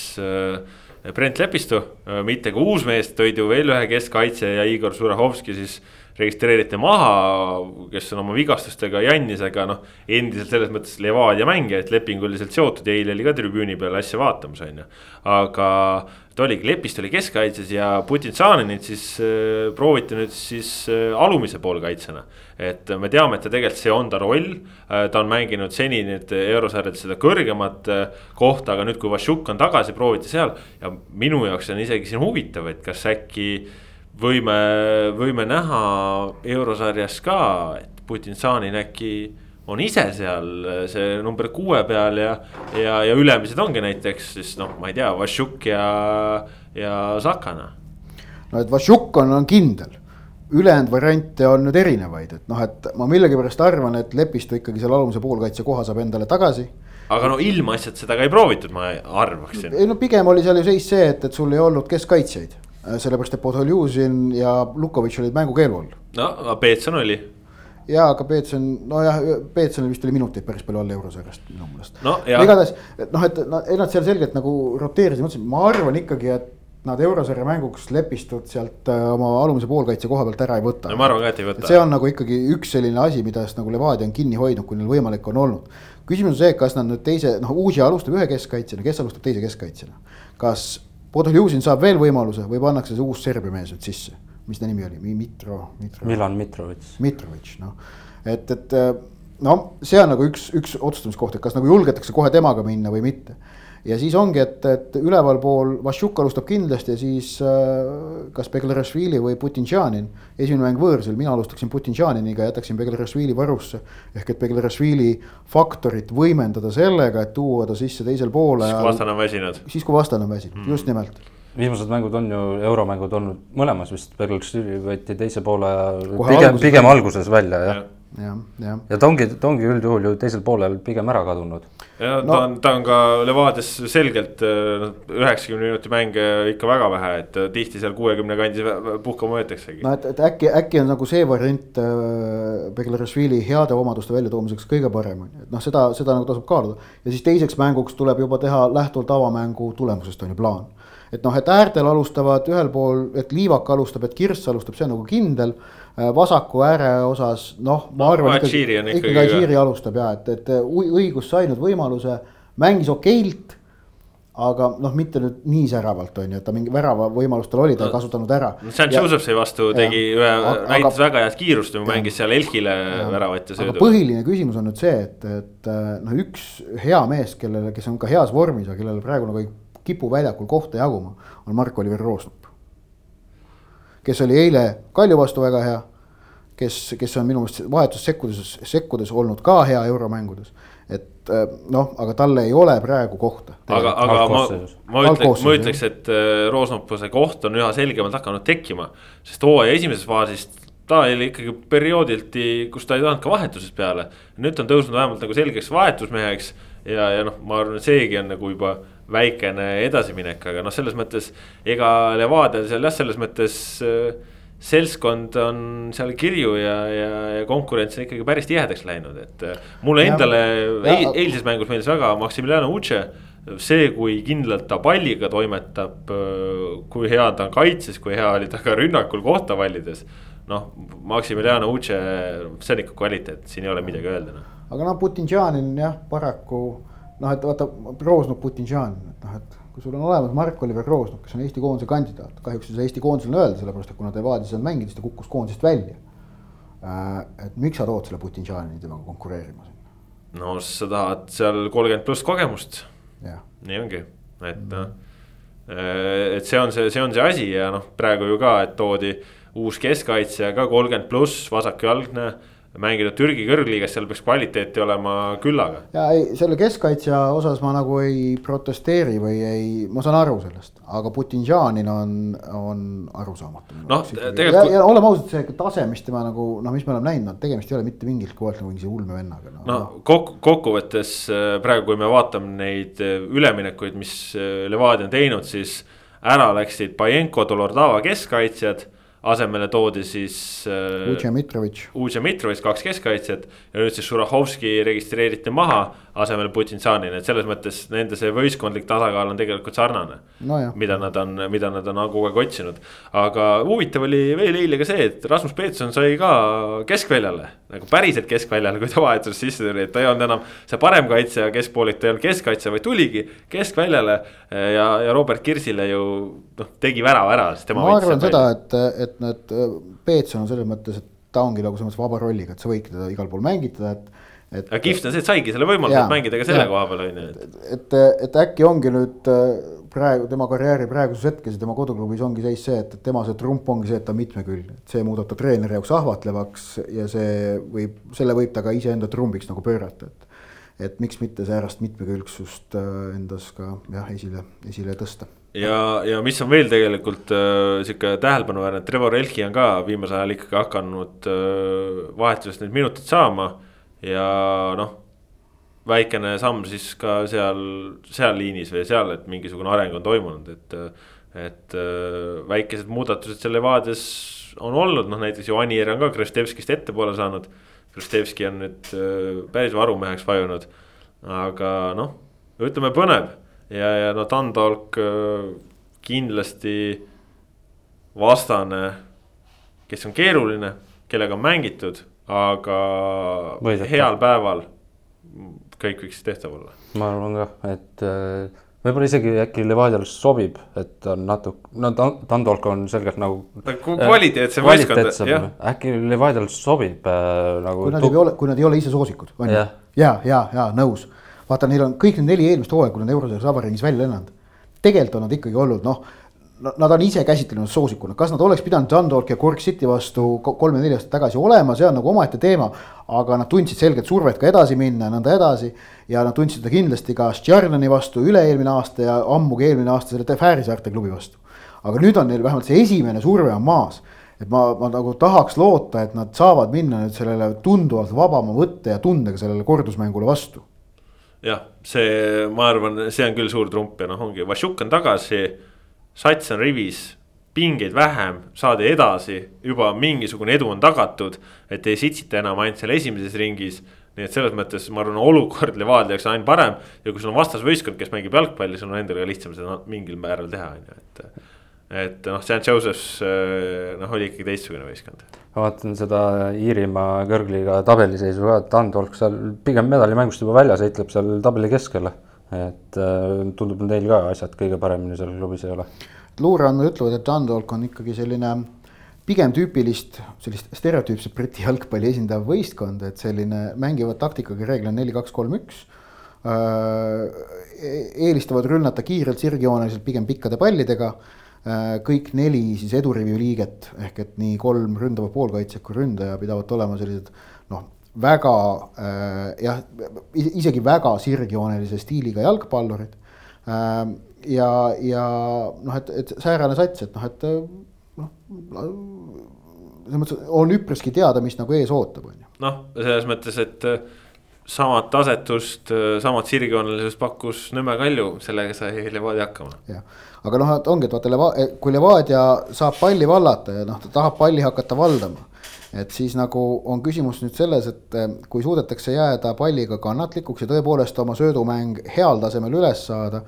Brent Lepistu, mitte ka uus mees, tõid ju veel ühe keskkaitse ja Igor Surahovski siis registreeriti maha, kes on oma vigastustega jannis, aga noh. endiselt selles mõttes Levadia mängijad lepinguliselt seotud ja eile oli ka tribüüni peal asja vaatamas, on ju. aga ta oligi, Lepist oli keskkaitses ja Putin-Tšaninit siis äh, prooviti nüüd siis äh, alumise poolkaitsjana. Et me teame, et ta tegelikult see on ta roll äh,, ta on mänginud seni nüüd eurosarjades seda kõrgemat äh, kohta, aga nüüd, kui Vašjuk on tagasi, prooviti seal. ja minu jaoks on isegi siin huvitav, et kas äkki võime, võime näha eurosarjas ka, et Putin-Sanin äkki on ise seal see number kuue peal ja, ja, ja ülemised ongi näiteks siis noh, ma ei tea, Vašjuk ja, ja Sakana. no et Vašjuk on, on kindel, ülejäänud variante on nüüd erinevaid, et noh, et ma millegipärast arvan, et Lepistu ikkagi selle alumise poolkaitse koha saab endale tagasi aga no ilmaasjad seda ka ei proovitud, ma arvaksin. ei no pigem oli seal ju seis see, et, et sul ei olnud keskkaitsjaid sellepärast, et Podoljužin ja Lukovitš olid mängukeelu all. no, Peetson oli. ja, aga Peetson, nojah, Peetsonil vist oli minuteid päris palju all eurosarjast minu meelest no,. igatahes, noh, et noh, ei nad seal selgelt nagu roteerisid, mõtlesin, ma arvan ikkagi, et nad eurosarja mänguks lepistut sealt äh, oma alumise poolkaitse koha pealt ära ei võta. no ma arvan ka, et ei võta. see on nagu ikkagi üks selline asi, millest nagu Levadia on kinni hoidnud, kui neil võimalik on olnud. küsimus on see, kas nad nüüd teise, noh, Uusi alustab ühe keskkaitsjana, kes alustab teise keskkaitsjana. kas Podoljuzin saab veel võimaluse või pannakse see uus Serbia mees nüüd sisse, mis ta nimi oli, Mitro, Mitro. Milan Mitrovic. Mitrovic, noh, et, et noh, see on nagu üks, üks otsustamiskoht, et kas nagu julgetakse kohe temaga minna või mitte ja siis ongi, et, et ülevalpool Vašjuk alustab kindlasti siis äh, kas Beglerashvili või Putin-Tšanin. esimene mäng võõrsil, mina alustaksin Putin-Tšaniniga, jätaksin Beglerashvili varusse. ehk et Beglerashvili faktorit võimendada sellega, et tuua ta sisse teisel poole. siis kui vastane on väsinud. siis kui vastane on väsinud mm., just nimelt viimased mängud on ju euromängud olnud mõlemas vist, Beglerashvili võeti teise poole pigem, pigem alguses välja jah ja jah, jah. ja ta ongi, ta ongi üldjuhul ju teisel poolel pigem ära kadunud. ja no. ta on, ta on ka Levadias selgelt äh, üheksakümne minuti mänge ikka väga vähe, et äh, tihti seal kuuekümne kandis puhkama võetaksegi. no et, et äkki, äkki on nagu see variant äh, Beglerashvili heade omaduste väljatoomiseks kõige parem, on ju, et noh, seda, seda nagu tasub kaaluda. ja siis teiseks mänguks tuleb juba teha lähtuvalt avamängu tulemusest on ju plaan et noh, et äärtel alustavad ühel pool, et Liivak alustab, et Kirss alustab, see on nagu kindel Äh, vasaku ääre osas noh, ma arvan no, ikkagi, ikkagi Adžiri alustab ja et, et õigus sai nüüd võimaluse, mängis okeilt aga noh, mitte nüüd nii säravalt on ju, et ta mingi värava võimalus tal oli, ta ei no, kasutanud ära. St Joseph'i vastu tegi ühe, näitas väga head kiirust ja mängis seal Elhile väravat ja söödu. põhiline küsimus on nüüd see, et, et noh, üks hea mees, kellele, kes on ka heas vormis ja kellele praegu nagu ei kipu väljakul kohta jaguma, on Mark-Oliver Roosnup kes oli eile Kalju vastu väga hea. kes, kes on minu meelest vahetus sekkudes, sekkudes olnud ka hea euromängudes. et äh, noh, aga talle ei ole praegu kohta. aga, aga ma, ma ütleks, ma ütleks, et äh, Roosnopuse koht on üha selgemalt hakanud tekkima. sest hooaja esimeses faasis ta oli ikkagi perioodilti, kus ta ei saanud ka vahetusest peale. nüüd ta on tõusnud vähemalt nagu selgeks vahetusmeheks ja, ja noh, ma arvan, et seegi on nagu juba väikene edasiminek, aga noh, selles mõttes ega Levadial seal jah, selles mõttes äh, seltskond on seal kirju ja, ja, ja konkurents on ikkagi päris tihedaks läinud, et äh, mulle ja, endale ja, eilses mängus meeldis väga Maximiliano Uche. see, kui kindlalt ta palliga toimetab, äh, kui hea ta on kaitses, kui hea oli ta ka rünnakul kohta valides. noh, Maximiliano Uche, see on ikka kvaliteet, siin ei ole midagi öelda noh. aga noh, Putin-Janin jah, paraku noh, et vaata, Roosnuk, Putin-Žan, et noh, et kui sul on olemas Mark-Oliver Roosnuk, kes on Eesti koondise kandidaat, kahjuks ei saa Eesti koondisele öelda, sellepärast et kuna ta ei saanud mängida, siis ta kukkus koondisest välja. Äh, et miks sa tood selle Putin-Žani temaga konkureerima sinna? no sa tahad seal kolmkümmend pluss kogemust. nii ongi, et noh äh, et see on see, see on see asi ja noh, praegu ju ka, et toodi uus keskkaitsja ka kolmkümmend pluss, vasakjalgne mängida Türgi kõrgliigas, seal peaks kvaliteeti olema küllaga. ja ei, selle keskkaitsja osas ma nagu ei protesteeri või ei, ma saan aru sellest, aga Putin-Žanin on, on arusaamatu. noh, tegelikult. ja, oleme ausad, see tase, mis tema nagu noh, mis me oleme näinud, no tegemist ei ole mitte mingiltki kohe nagu mingi ulme vennaga no,. no kokku, kokkuvõttes äh, praegu, kui me vaatame neid äh, üleminekuid, mis äh, Levadia on teinud, siis ära läksid Pajenko, Dolordava keskkaitsjad asemele toodi siis äh,. Uđe Mitrovic. Uđe Mitrovic, kaks keskkaitsjat ja nüüd siis Šurahovski registreeriti maha. Asemel Putintsanini, et selles mõttes nende see võistkondlik tasakaal on tegelikult sarnane no. mida nad on, mida nad on kogu aeg otsinud. aga huvitav oli veel eile ka see, et Rasmus Peetson sai ka keskväljale, nagu päriselt keskväljale, kui ta vahetuses sisse tuli, et ta ei olnud enam see parem kaitsja keskpoolik, ta ei olnud keskkaitsja, vaid tuligi keskväljale. ja, ja Robert Kirsile ju noh, tegi värava ära, sest tema. ma arvan seda, et, et need Peetson on selles mõttes, et ta ongi nagu selles mõttes vaba rolliga, et sa võidki teda igal pool mängitada, et et. aga kihvt on see, et saigi selle võimaluse mängida ka selle ja, koha peal on ju, et. et, et äkki ongi nüüd äh, praegu tema karjääri praeguses hetkes ja tema koduklubis ongi seis see, et, tema see trump ongi see, et ta on mitmekülgne. et see muudab ta treeneri jaoks ahvatlevaks ja see võib, selle võib ta ka iseenda trumbiks nagu pöörata, et. et miks mitte säärast mitmekülgsust äh, endas ka jah, esile, esile tõsta ja, ja mis on veel tegelikult äh, sihuke tähelepanuväärne, Trevor Elki on ka viimasel ajal ikkagi hakanud äh, vahetusest neid minuteid saama ja noh, väikene samm siis ka seal, seal liinis või seal, et mingisugune areng on toimunud, et. et äh, väikesed muudatused seal Levadias on olnud, noh näiteks ju Anier on ka Kristevskist ettepoole saanud. Kristevski on nüüd äh, päris varumeheks vajunud, aga noh, ütleme põnev ja, ja no Tandolk äh, kindlasti vastane, kes on keeruline, kellega on mängitud aga Võideta. heal päeval kõik võiks tehtav olla. ma arvan ka, et äh, võib-olla isegi äkki Levadiale sobib, et on natuke, no Tandolk on selgelt nagu. kvaliteetsem võistkond, jah. äkki Levadiale sobib äh, nagu. kui nad ei ole, kui nad ei ole ise soosikud, on ju. ja, ja, ja, ja nõus. vaata, neil on kõik need neli eelmist hooaega, kui nad Eurosarjas vabariigis välja lennanud. tegelikult on nad ikkagi olnud noh Nad on ise käsitlenud soosikuna, kas nad oleks pidanud Dundalk ja Cork City vastu kolm-neli aastat tagasi olema, see on nagu omaette teema. aga nad tundsid selget survet ka edasi minna ja nõnda edasi. ja nad tundsid seda kindlasti ka Stjarnani vastu üle-eelmine aasta ja ammugi eelmine aasta selle Fääri saarte klubi vastu. aga nüüd on neil vähemalt see esimene surve on maas. et ma, ma nagu tahaks loota, et nad saavad minna nüüd sellele tunduvalt vabama võtte ja tundega sellele kordusmängule vastu jah, see, ma arvan, see on küll suur trump ja noh, ongi Vašuk on tagasi sats on rivis, pingeid vähem, saadi edasi, juba mingisugune edu on tagatud. et ei sitsita enam ainult seal esimeses ringis. nii et selles mõttes ma arvan, olukord Levadia jaoks on ainult parem ja kui sul on vastasvõistkond, kes mängib jalgpalli, sul on endal ka lihtsam seda mingil määral teha, on ju, et. et noh, St Joseph's noh, oli ikkagi teistsugune võistkond. ma vaatan seda Iirimaa kõrgliiga tabeliseisu ka, et Andolk seal pigem medalimängust juba väljas heitleb seal tabeli keskel et äh, tundub, neil ka asjad kõige paremini seal klubis ei ole. luureandmed ütlevad, et Dundalk on ikkagi selline pigem tüüpilist sellist stereotüüpset Briti jalgpalli esindav võistkond, et selline mängivad taktikaga reeglina neli, kaks, kolm, üks. Äh, eelistavad rünnata kiirelt, sirgjooneliselt, pigem pikkade pallidega. Äh, kõik neli siis edurivi liiget ehk et nii kolm ründava poolkaitsjat kui ründaja pidavat olema sellised väga äh, jah, isegi väga sirgjoonelise stiiliga jalgpallurid äh,. ja, ja noh, et, et säärane sats, et noh, et noh, selles mõttes on üpriski teada, mis nagu ees ootab, on ju. noh, selles mõttes, et äh, samat tasetust, äh, samat sirgjoonelisust pakkus Nõmme Kalju, sellega sai Levadia hakkama. jah, aga noh, et ongi, et vaata Leva-, kui Levadia saab palli vallata ja noh, ta tahab palli hakata valdama et siis nagu on küsimus nüüd selles, et eh, kui suudetakse jääda palliga kannatlikuks ja tõepoolest oma söödumäng heal tasemel üles saada,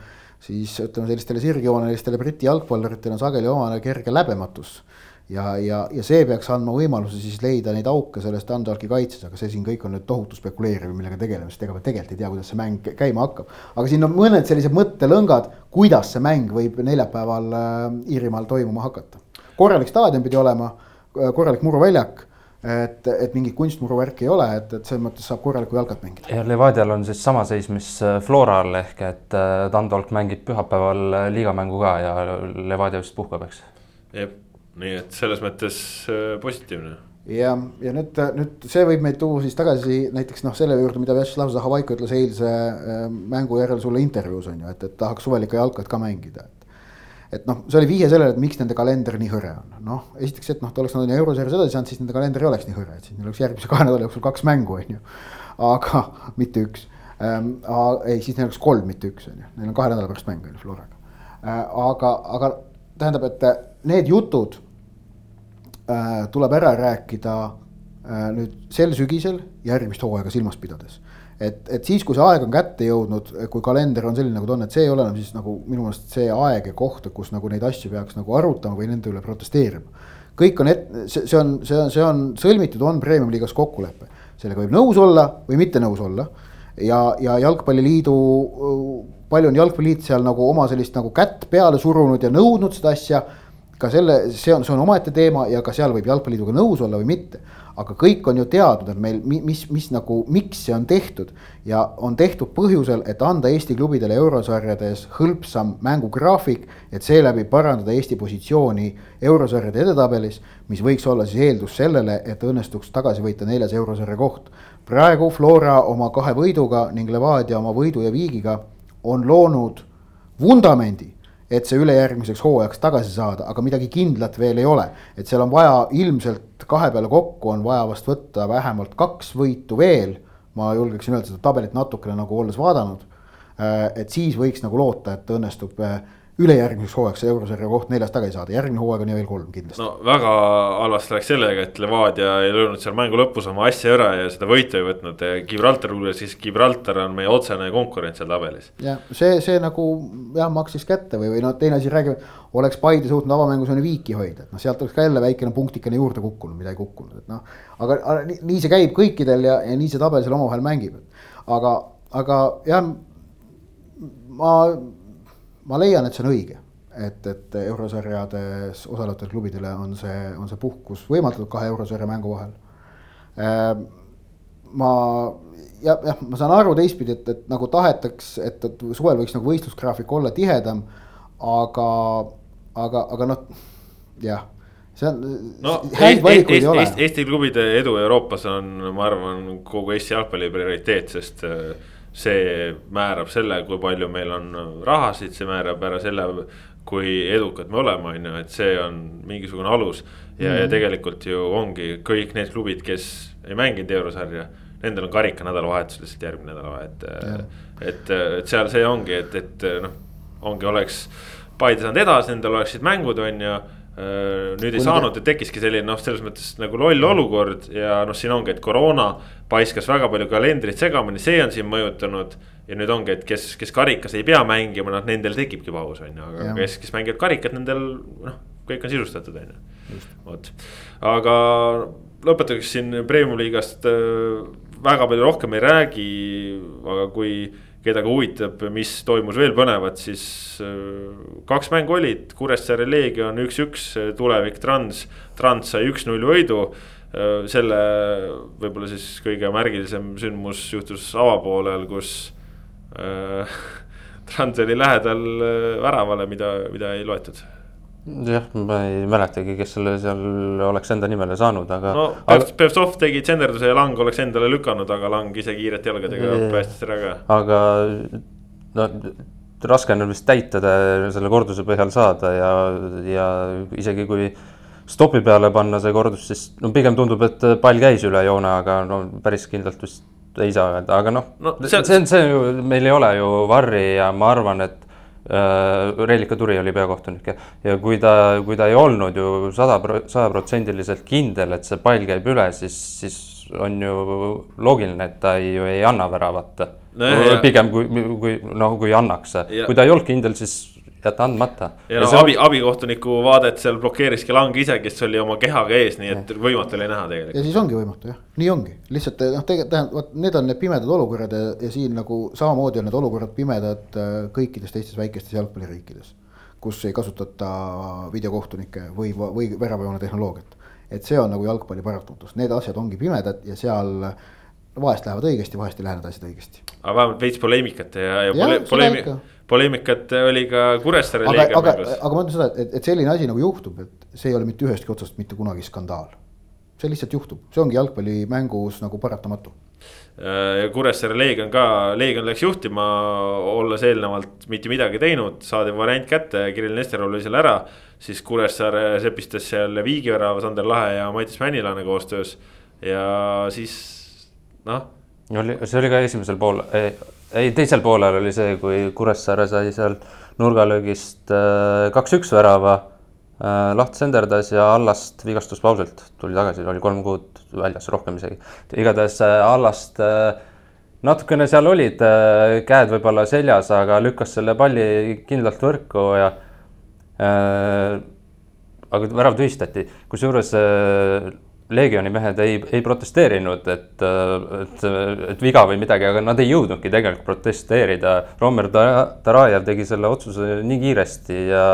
siis ütleme, sellistele sirgjoonelistele Briti jalgpalluritele on sageli omane kerge läbematus. ja, ja, ja see peaks andma võimaluse siis leida neid auke selles Dundalki kaitses, aga see siin kõik on nüüd tohutu spekuleerimine, millega tegeleme, sest ega me tegelikult ei tea, kuidas see mäng käima hakkab. aga siin on mõned sellised mõttelõngad, kuidas see mäng võib neljapäeval äh, Iirimaal toimuma hakata. korralik staadion pidi olema, äh, korralik muruväljak et, et mingit kunstmuruvärki ei ole, et, et selles mõttes saab korralikku jalkat mängida. ja Levadial on siis sama seis, mis äh, Floral ehk et äh, Tandolk mängib pühapäeval äh, liigamängu ka ja Levadia vist puhkab, eks. jah, nii et selles mõttes positiivne. ja, ja nüüd, nüüd see võib meid tuua siis tagasi näiteks noh, selle juurde, mida Vjatšeslav Zahhovaiko ütles eilse mängu järel sulle intervjuus on ju, et, et tahaks suvel ikka jalkat ka mängida et noh, see oli vihje sellele, et miks nende kalender nii hõre on, noh esiteks, et noh, ta oleks nad on eurosarjas edasi saanud, siis nende kalender ei oleks nii hõre, et siis neil oleks järgmise kahe nädala jooksul kaks mängu, on ju. aga mitte üks ähm,, ei, siis neil oleks kolm, mitte üks, on ju, neil on kahe nädala pärast mäng on ju Floraga äh,. aga, aga tähendab, et äh, need jutud äh, tuleb ära rääkida äh, nüüd sel sügisel järgmist hooaega silmas pidades et, et siis, kui see aeg on kätte jõudnud, kui kalender on selline, nagu ta on, et see ei ole enam siis nagu minu meelest see aeg ja koht, kus nagu neid asju peaks nagu arutama või nende üle protesteerima. kõik on see, see on, see on, see on sõlmitud, on premium-liigas kokkulepe. sellega võib nõus olla või mitte nõus olla. ja, ja jalgpalliliidu, palju on jalgpalliliit seal nagu oma sellist nagu kätt peale surunud ja nõudnud seda asja ka selle, see on, see on omaette teema ja ka seal võib jalgpalliliiduga nõus olla või mitte aga kõik on ju teadnud, et meil, mis, mis nagu, miks see on tehtud. ja on tehtud põhjusel, et anda Eesti klubidele eurosarjades hõlpsam mängugraafik, et seeläbi parandada Eesti positsiooni eurosarjade edetabelis. mis võiks olla siis eeldus sellele, et õnnestuks tagasi võita neljas eurosarja koht. praegu Flora oma kahe võiduga ning Levadia oma võidu ja viigiga on loonud vundamendi et see ülejärgmiseks hooajaks tagasi saada, aga midagi kindlat veel ei ole. et seal on vaja ilmselt kahe peale kokku on vaja vast võtta vähemalt kaks võitu veel. ma julgeksin öelda seda tabelit natukene nagu olles vaadanud. Äh, et siis võiks nagu loota, et õnnestub äh, ülejärgmiseks hooajaks see eurosarja koht neljas tagasi saada, järgmine hooaeg on ju veel kolm kindlasti. no väga halvasti läks sellega, et Levadia ei löönud seal mängu lõpus oma asja ära ja seda võitu ei võtnud. Gibraltar luules, siis Gibraltar on meie otsene konkurent seal tabelis. jah, see, see nagu jah, maksis kätte või, või noh, teine asi räägime, oleks Paide suutnud avamängus on ju viiki hoida, et noh, sealt oleks ka jälle väikene punktikene juurde kukkunud, mida ei kukkunud, et noh. aga, aga nii, nii see käib kõikidel ja, ja nii see tabel seal omavahel mängib, aga, aga jah, ma ma leian, et see on õige, et, et eurosarjades osalevatele klubidele on see, on see puhkus võimaldatud kahe eurosarja mängu vahel. Ehm, ma jah, jah, ma saan aru teistpidi, et, et nagu tahetaks, et, et suvel võiks nagu võistlusgraafik olla tihedam, aga, aga, aga noh, jah see on no,, häid valikuid ei ole. Eesti klubide edu Euroopas on, ma arvan, kogu Eesti jalgpalli prioriteet, sest äh, see määrab selle, kui palju meil on rahasid, see määrab ära selle, kui edukad me oleme, on ju, et see on mingisugune alus. ja mm., ja tegelikult ju ongi kõik need klubid, kes ei mänginud eurosarja, nendel on karika nädalavahetus lihtsalt järgmine nädal, et. et, et seal see ongi, et, et noh, ongi, oleks Paide saanud edasi, nendel oleksid mängud, on ju nüüd ei saanud ja tekkiski selline noh, selles mõttes nagu loll olukord ja noh, siin ongi, et koroona paiskas väga palju kalendrit segamini, see on siin mõjutanud. ja nüüd ongi, et kes, kes karikas ei pea mängima, noh nendel tekibki paus on ju, aga ja. kes, kes mängivad karikat, nendel noh, kõik on sisustatud on ju. vot, aga lõpetuseks siin premium liigast äh, väga palju rohkem ei räägi, aga kui kedagi huvitab, mis toimus veel põnevat, siis äh, kaks mängu olid, Kuressaare Leegion üks-üks, tulevik Trans, Trans sai üks-null võidu. Äh, selle võib-olla siis kõige märgilisem sündmus juhtus avapoolel, kus äh, Trans oli lähedal äh, väravale, mida, mida ei loetud jah, ma ei mäletagi, kes selle seal oleks enda nimele saanud, aga. no aga... Pevstov tegi tsenderduse ja Lang oleks endale lükanud, aga Lang ise kiirete jalgadega päästis ära ka. aga no raske on vist täita selle korduse põhjal saada ja, ja isegi kui stopi peale panna see kordus, siis no pigem tundub, et pall käis üle joone, aga no päris kindlalt vist ei saa öelda, aga noh no, see, see on see ju, meil ei ole ju varri ja ma arvan, et Reelika Turi oli peakohtunik ja, ja kui ta, kui ta ei olnud ju sada, sajaprotsendiliselt kindel, et see pall käib üle, siis, siis on ju loogiline, et ta ei, ju ei anna väravat no,. pigem kui, kui noh, kui annaks, kui ta ei olnud kindel, siis jätta andmata. ja noh, abi, abikohtuniku vaadet seal blokeeriski Lang ise, kes oli oma kehaga ees, nii et võimatu oli näha tegelikult. ja siis ongi võimatu jah, nii ongi, lihtsalt noh, tegelikult tähendab, vot need on need pimedad olukorrad ja, ja siin nagu samamoodi on need olukorrad pimedad äh, kõikides teistes väikestes jalgpalliriikides. kus ei kasutata videokohtunikke või, või väravajoone tehnoloogiat. et see on nagu jalgpalli paratamatus, need asjad ongi pimedad ja seal vahest lähevad õigesti, vahest ei lähe need asjad õigesti. aga vähemalt veits poleemikat ja, ja, ja pole, poleemi-, poleemikat oli ka Kuressaare liiga aga, aga, aga ma ütlen seda, et, et selline asi nagu juhtub, et see ei ole mitte ühestki otsast mitte kunagi skandaal. see lihtsalt juhtub, see ongi jalgpallimängus nagu paratamatu. Äh, ja Kuressaare Leegion ka, Leegion läks juhtima, olles eelnevalt mitte midagi teinud, saadi variant kätte, Kirill Nesterov lõi selle ära. siis Kuressaare sepistas seal Viigi värava, Sander Lahe ja Madis Männilane koostöös ja siis noh. oli, see oli ka esimesel pool ei, teisel poolel oli see, kui Kuressaare sai seal nurgalöögist äh, kaks-üks värava. Äh, Laht senderdas ja Allast vigastuspausilt tuli tagasi, oli kolm kuud väljas, rohkem isegi. igatahes äh, Allast natukene seal olid käed võib-olla seljas, aga lükkas selle palli kindlalt võrku ja aga värav tühistati, kusjuures Leegioni mehed ei, ei protesteerinud, et, et, et viga või midagi, aga nad ei jõudnudki tegelikult protesteerida. Romer Tarajev tegi selle otsuse nii kiiresti ja,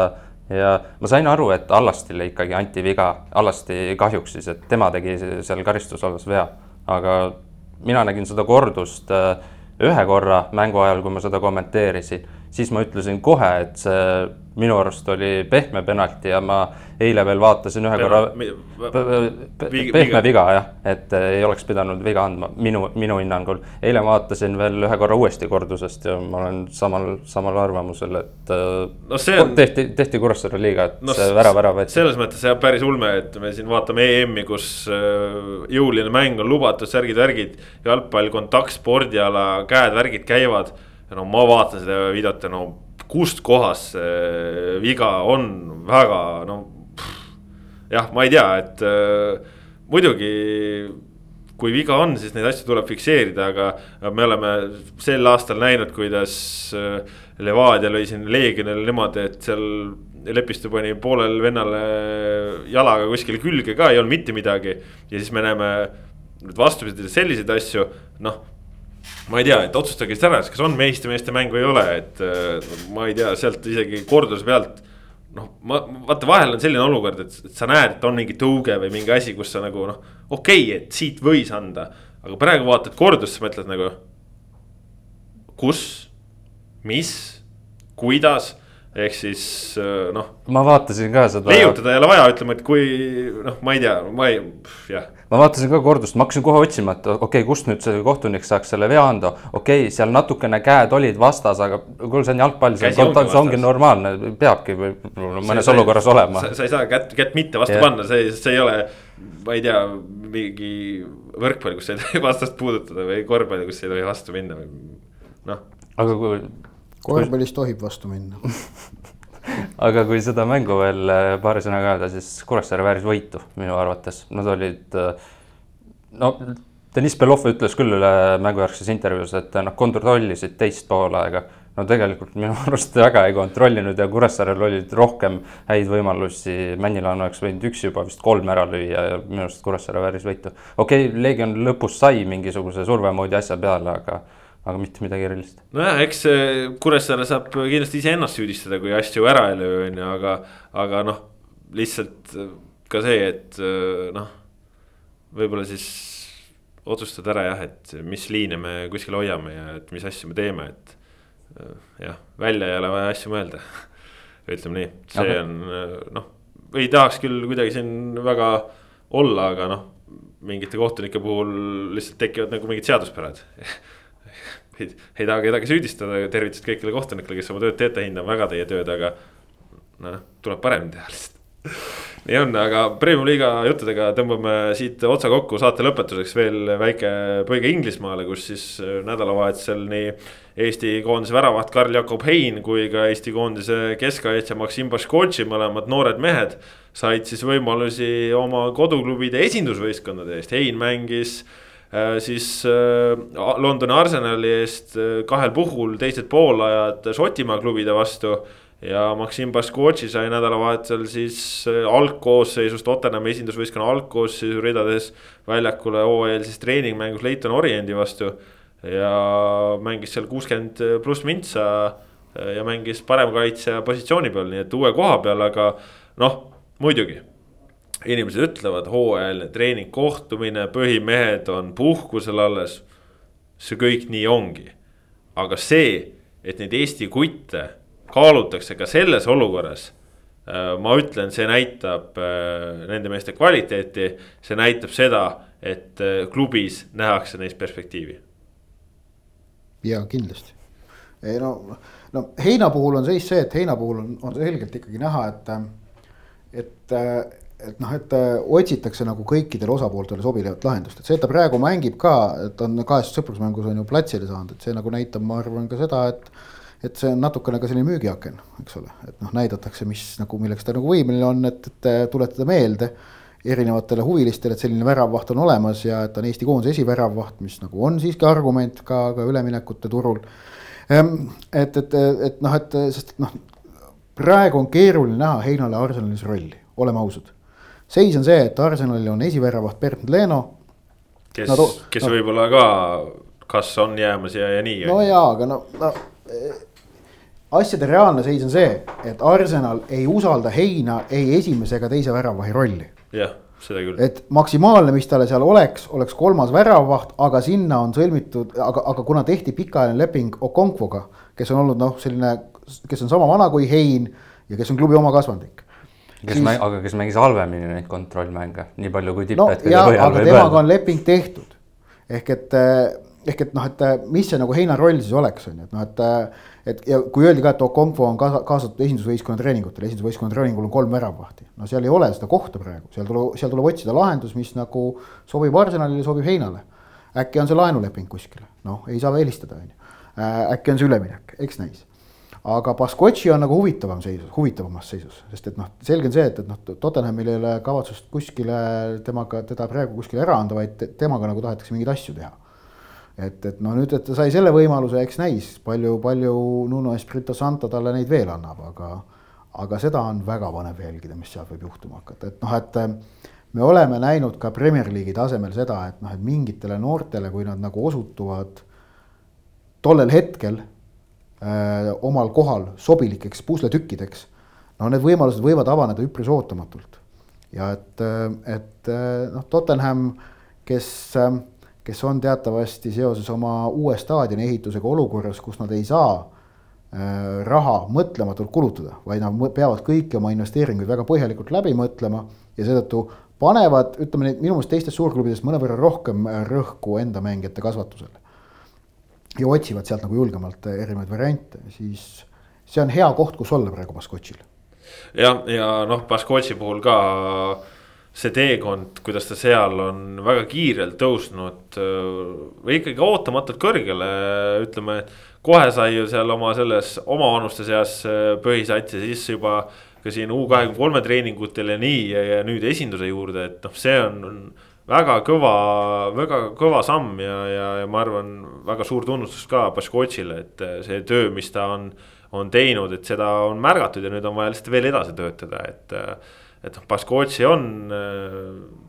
ja ma sain aru, et Allastile ikkagi anti viga, Allasti kahjuks siis, et tema tegi seal karistusalas vea, aga mina nägin seda kordust äh, ühe korra mängu ajal, kui ma seda kommenteerisin, siis ma ütlesin kohe, et see minu arust oli pehme penalti ja ma eile veel vaatasin ühe korra pehme viga jah, et ei oleks pidanud viga andma minu, minu hinnangul. eile vaatasin veel ühe korra uuesti kordusest ja ma olen samal, samal arvamusel, et no on... tehti, tehti Kuressaare liiga, et no, see värav ära võeti. selles mõttes jah, päris ulme, et me siin vaatame EM-i, kus jõuline mäng on lubatud, särgid-värgid, jalgpall, kontaktspordiala, käed-värgid käivad ja no ma vaatan seda videot ja no kust kohast see viga on väga no. jah, ma ei tea, et äh, muidugi kui viga on, siis neid asju tuleb fikseerida, aga me oleme sel aastal näinud, kuidas äh, Levadia lõi siin Leegionile niimoodi, et seal Lepistu pani poolel vennale jalaga kuskile külge ka, ei olnud mitte midagi. ja siis me näeme nüüd vastupidi selliseid asju, noh ma ei tea, et otsustage siis ära, kas on meistrimeeste mäng või ei ole, et äh, ma ei tea, sealt isegi korduse pealt. noh, ma vaata, vahel on selline olukord, et, et sa näed, et on mingi tõuge või mingi asi, kus sa nagu noh, okei okay,, et siit võis anda. aga praegu vaatad kordust, sa mõtled nagu. kus, mis, kuidas ehk siis äh, noh. ma vaatasin ka seda. leiutada ei ole vaja, ütleme, et kui noh, ma ei tea, ma ei, jah. Ma vaatasin ka kordust, ma hakkasin kohe otsima, et okei okay,, kust nüüd see kohtunik saaks selle vea anda. okei okay,, seal natukene käed olid vastas, aga kuule, see on jalgpall, see on kontakt, see ongi normaalne, peabki mõnes see, olukorras see, olema. sa ei saa kätt, kätt mitte vastu ja. panna, see, see ei ole, ma ei tea, mingi võrkpall, kus ei tohi vastast puudutada või korvpall, kus ei tohi vastu minna või noh. aga kui korvpallis tohib vastu minna aga kui seda mängu veel äh, paari sõnaga öelda, siis Kuressaare vääris võitu minu arvates, nad olid äh, no Deniss Belov ütles küll üle mängujärgses intervjuus, et nad kontrollisid teist poolaega. no tegelikult minu arust väga ei kontrollinud ja Kuressaarel olid rohkem häid võimalusi. Männilane oleks võinud üks juba vist kolm ära lüüa ja minu arust Kuressaare vääris võitu. okei okay,, Leegion lõpus sai mingisuguse surve moodi asja peale, aga aga mitte midagi erilist. nojah, eks Kuressaare saab kindlasti iseennast süüdistada, kui asju ära ei löö, on ju, aga, aga noh, lihtsalt ka see, et noh, võib-olla siis otsustada ära jah, et mis liine me kuskil hoiame ja et mis asju me teeme, et jah, välja ei ole vaja asju mõelda ütleme nii, see okay. on noh, ei tahaks küll kuidagi siin väga olla, aga noh, mingite kohtunike puhul lihtsalt tekivad nagu mingid seaduspärad ei, ei taha kedagi süüdistada, tervitused kõigile kohtunikele, kes oma tööd teete, hindan väga teie tööd, aga noh, tuleb paremini teha lihtsalt nii on, aga Premium liiga juttudega tõmbame siit otsa kokku saate lõpetuseks veel väike põige Inglismaale, kus siis nädalavahetusel nii Eesti koondise väravaht Karl-Jakob Hein kui ka Eesti koondise keskkaitsja Maksim Baškotši, mõlemad noored mehed. said siis võimalusi oma koduklubide esindusvõistkondade eest, Hein mängis Äh, siis äh, Londoni Arsenali eest äh, kahel puhul teised poolajad Šotimaa klubide vastu. ja Maksim Baskotši sai nädalavahetusel siis algkoosseisus Tottenhami esindusvõistkonna algkoosseisu ridades väljakule hooajalises treeningmängus Leighton Oriendi vastu. ja mängis seal kuuskümmend pluss mintsa ja mängis paremkaitsja positsiooni peal, nii et uue koha peal, aga noh, muidugi inimesed ütlevad, hooajaline treening, kohtumine, põhimehed on puhkusel alles. see kõik nii ongi. aga see, et neid Eesti kutte kaalutakse ka selles olukorras. Äh, ma ütlen, see näitab äh, nende meeste kvaliteeti, see näitab seda, et äh, klubis nähakse neist perspektiivi. ja kindlasti, ei no, no Heina puhul on seis see, et Heina puhul on, on selgelt ikkagi näha, et, et et noh, et äh, otsitakse nagu kõikidele osapooltele sobivat lahendust, et see, et ta praegu mängib ka, et on kahes sõprusmängus on ju platsile saanud, et see nagu näitab, ma arvan ka seda, et. et see on natukene ka selline müügiaken, eks ole, et noh, näidatakse, mis nagu, milleks ta nagu võimeline on, et, et tuletada meelde. erinevatele huvilistele, et selline väravvaht on olemas ja et on Eesti koondise esiväravvaht, mis nagu on siiski argument ka, ka üleminekute turul. Ehm, et, et, et noh, et sest noh, praegu on keeruline näha Heinale Arsenalis rolli, oleme ausad. Seis on see, et Arsenalil on esiväravaht Bernd Leno. kes kes no, võib-olla ka, kas on jäämas ja, ja nii. no jaa, aga no, no asjade reaalne seis on see, et Arsenal ei usalda Heina ei esimese ega teise väravvahi rolli jah, seda küll. et maksimaalne, mis talle seal oleks, oleks kolmas väravvaht, aga sinna on sõlmitud, aga, aga kuna tehti pikaajaline leping Okonkvoga, kes on olnud noh, selline, kes on sama vana kui Hein ja kes on klubi oma kasvandik kes siis... mäng, aga kes mängis halvemini neid kontrollmänge, nii palju kui tipphetkede no, põhjal võib öelda. temaga on leping tehtud. ehk et, ehk et noh, et mis see nagu Heina roll siis oleks, on ju, et noh, et et ja kui öeldi ka, et Okonkwo on kaasa, kaasatud esindusvõistkonna treeningutele, esindusvõistkonna treeningul on kolm väravvahti. no seal ei ole seda kohta praegu, seal tuleb, seal tuleb otsida lahendus, mis nagu sobib Arsenalile, sobib Heinale. äkki on see laenuleping kuskil, noh, ei saa välistada, on ju. Äkki on see üleminek, eks näis. Aga Baskotši on nagu huvitavam seisus, huvitavamas seisus, sest et noh, selge on see, et, et noh, Tottenhamil ei ole kavatsust kuskile temaga, teda praegu kuskile ära anda, vaid temaga nagu tahetakse mingeid asju teha. Et, et no nüüd, et ta sai selle võimaluse, eks näis, palju, palju Nuno Espirito Santo talle neid veel annab, aga, aga seda on väga põnev jälgida, mis sealt võib juhtuma hakata, et noh, et me oleme näinud ka Premier League'i tasemel seda, et noh, et mingitele noortele, kui nad nagu osutuvad tollel hetkel öö, omal kohal sobilikeks pusletükkideks, no need võimalused võivad avaneda üpris ootamatult. ja et, et noh, Tottenham, kes kes on teatavasti seoses oma uue staadioni ehitusega olukorras, kus nad ei saa äh, raha mõtlematult kulutada, vaid nad peavad kõiki oma investeeringuid väga põhjalikult läbi mõtlema ja seetõttu panevad, ütleme nüüd minu meelest teistest suurklubidest mõnevõrra rohkem äh, rõhku enda mängijate kasvatusele. Ja otsivad sealt nagu julgemalt äh, erinevaid variante, siis see on hea koht, kus olla praegu Baskotšil. jah, ja, ja noh, Baskotši puhul ka see teekond, kuidas ta seal on väga kiirelt tõusnud või ikkagi ootamatult kõrgele, ütleme. kohe sai ju seal oma selles omavanuste seas põhisats ja siis juba ka siin U kahekümne kolme treeningutel ja nii ja, ja nüüd esinduse juurde, et noh, see on, on väga kõva, väga kõva samm ja, ja, ja ma arvan, väga suur tunnustus ka Baškotšile, et see töö, mis ta on, on teinud, et seda on märgatud ja nüüd on vaja lihtsalt veel edasi töötada, et et noh, Baskotši on,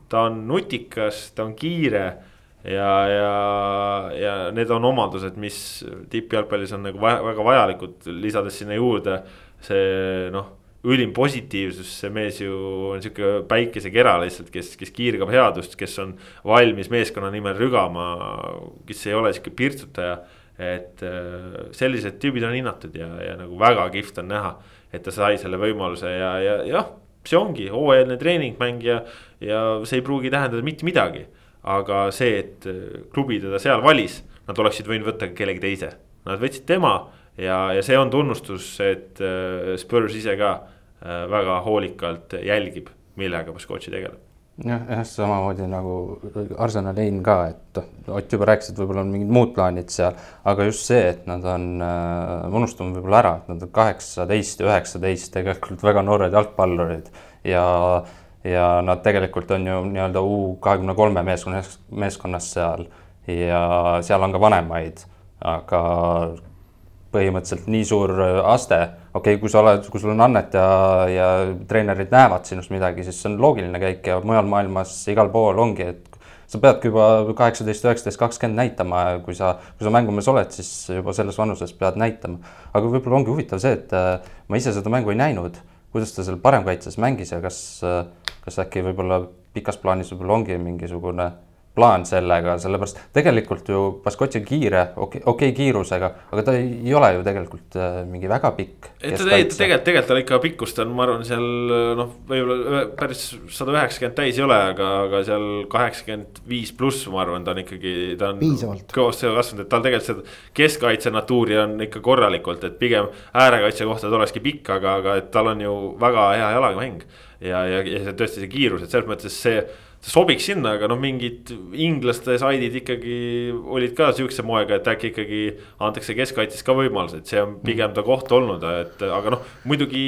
ta on nutikas, ta on kiire ja, ja, ja need on omadused, mis tippjalgpallis on nagu väga vajalikud, lisades sinna juurde see noh, ülim positiivsus, see mees ju on sihuke päikesekera lihtsalt, kes, kes kiirgab headust, kes on valmis meeskonna nimel rügama, kes ei ole sihuke pirtsutaja. et sellised tüübid on hinnatud ja, ja nagu väga kihvt on näha, et ta sai selle võimaluse ja, ja jah see ongi hooajaline treeningmäng ja, ja see ei pruugi tähendada mitte midagi. aga see, et äh, klubi teda seal valis, nad oleksid võinud võtta ka kellegi teise, nad võtsid tema ja, ja see on tunnustus, et äh, Spurs ise ka äh, väga hoolikalt jälgib, millega Baskotši tegeleb. Jah, jah, samamoodi nagu Arsenal Ein ka, et noh, Ott juba rääkis, et võib-olla on mingid muud plaanid seal, aga just see, et nad on äh, unustanud võib-olla ära, et nad on kaheksateist ja üheksateist tegelikult väga noored jalgpallurid ja ja nad tegelikult on ju nii-öelda U kahekümne kolme meeskonnas, meeskonnas seal ja seal on ka vanemaid, aga põhimõtteliselt nii suur äh, aste, okei okay,, kui sa oled, kui sul on annet ja, ja treenerid näevad sinust midagi, siis see on loogiline käik ja mujal maailmas igal pool ongi, et sa peadki juba kaheksateist, üheksateist, kakskümmend näitama, kui sa, kui sa mängumees oled, siis juba selles vanuses pead näitama. aga võib-olla ongi huvitav see, et äh, ma ise seda mängu ei näinud, kuidas ta seal paremkaitses mängis ja kas, äh, kas äkki võib-olla pikas plaanis võib-olla ongi mingisugune plaan sellega, sellepärast tegelikult ju Baskotši on kiire, okei okay,, kiirusega, aga ta ei, ei ole ju tegelikult äh, mingi väga pikk. et ta tegelikult, tegelikult, tegelikult tal ikka pikkust on, ma arvan, seal noh, võib-olla päris sada üheksakümmend täis ei ole, aga, aga seal kaheksakümmend viis pluss, ma arvan, ta on ikkagi, ta on. kõvasti kasvanud, et tal tegelikult seda keskkaitse natuuri on ikka korralikult, et pigem äärekaitse kohta ta olekski pikk, aga, aga et tal on ju väga hea jalamäng ja, ja, ja tõesti see kiirus, et selles mõttes see sobiks sinna, aga noh, mingid inglaste saidid ikkagi olid ka sihukese moega, et äkki ikkagi antakse keskkaitses ka võimalus, et see on pigem ta koht olnud, et aga noh. muidugi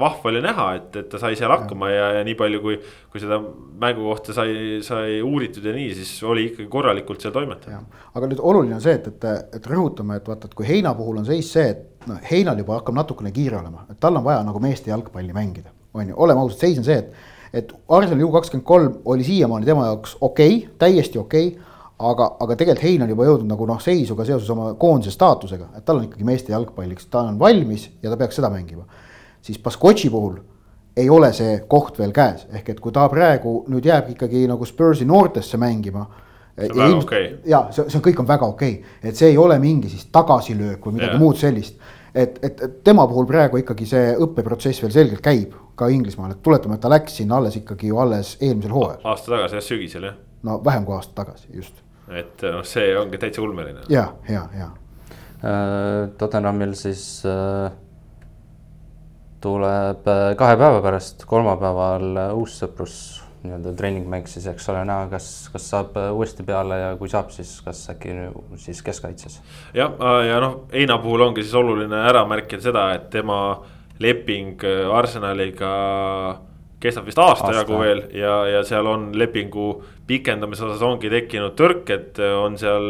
vahva oli näha, et, et ta sai seal hakkama ja, ja nii palju, kui, kui seda mängukohta sai, sai uuritud ja nii, siis oli ikkagi korralikult seal toimetada. aga nüüd oluline on see, et, et, et rõhutame, et vaata, et kui Heina puhul on seis see, et noh, Heinal juba hakkab natukene kiire olema, et tal on vaja nagu meeste jalgpalli mängida, on ju, oleme ausad, seis on see, et et Arsenali U kakskümmend kolm oli siiamaani tema jaoks okei okay,, täiesti okei okay,. aga, aga tegelikult Hein on juba jõudnud nagu noh, seisu ka seoses oma koondise staatusega, et tal on ikkagi meeste jalgpalliks, ta on valmis ja ta peaks seda mängima. siis Baskotši puhul ei ole see koht veel käes, ehk et kui ta praegu nüüd jääb ikkagi nagu Spursi noortesse mängima see on väga okei okay.. ja see, see kõik on väga okei okay., et see ei ole mingi siis tagasilöök või midagi yeah. muud sellist. et, et, et tema puhul praegu ikkagi see õppeprotsess veel selgelt käib ka Inglismaal, et tuletame, et ta läks sinna alles ikkagi ju alles eelmisel hooajal. aasta tagasi jah, sügisel jah. no vähem kui aasta tagasi, just. et noh, see ongi täitsa ulmeline. ja, ja, ja äh,. Tottenhamil siis äh, tuleb äh, kahe päeva pärast, kolmapäeval äh, uus sõprus nii-öelda treeningmäng siis, eks ole, näha, kas, kas saab äh, uuesti peale ja kui saab, siis kas äkki siis keskkaitses. jah, ja noh, Heina puhul ongi siis oluline ära märkida seda, et tema leping äh, Arsenaliga kestab vist aasta, jagu veel ja, ja seal on lepingu pikendamise osas ongi tekkinud tõrked, on seal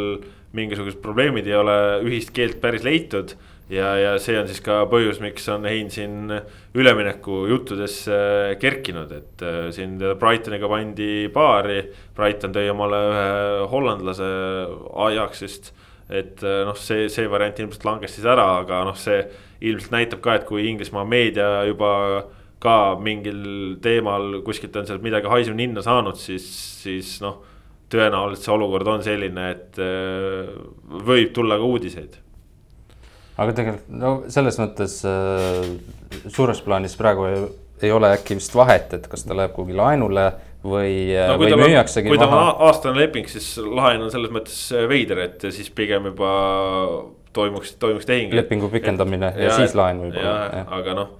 mingisugused probleemid, ei ole ühist keelt päris leitud. ja, ja see on siis ka põhjus, miks on Hein siin ülemineku juttudesse kerkinud, et äh, siin teda Brightoniga pandi paari. Brighton tõi omale ühe hollandlase Ajaxist, et äh, noh, see, see variant ilmselt langes siis ära, aga noh, see ilmselt näitab ka, et kui Inglismaa meedia juba ka mingil teemal kuskilt on sealt midagi haisu ninna saanud, siis, siis noh. tõenäoliselt see olukord on selline, et äh, võib tulla ka uudiseid. aga tegelikult no selles mõttes äh, suures plaanis praegu ei, ei ole äkki vist vahet, et kas ta läheb kuhugi laenule või no,, või müüaksegi maha. kui tal on aastane leping, siis laen on selles mõttes veider, et siis pigem juba toimuks, toimuks tehing. lepingu pikendamine et, ja, ja siis laen võib-olla. aga noh,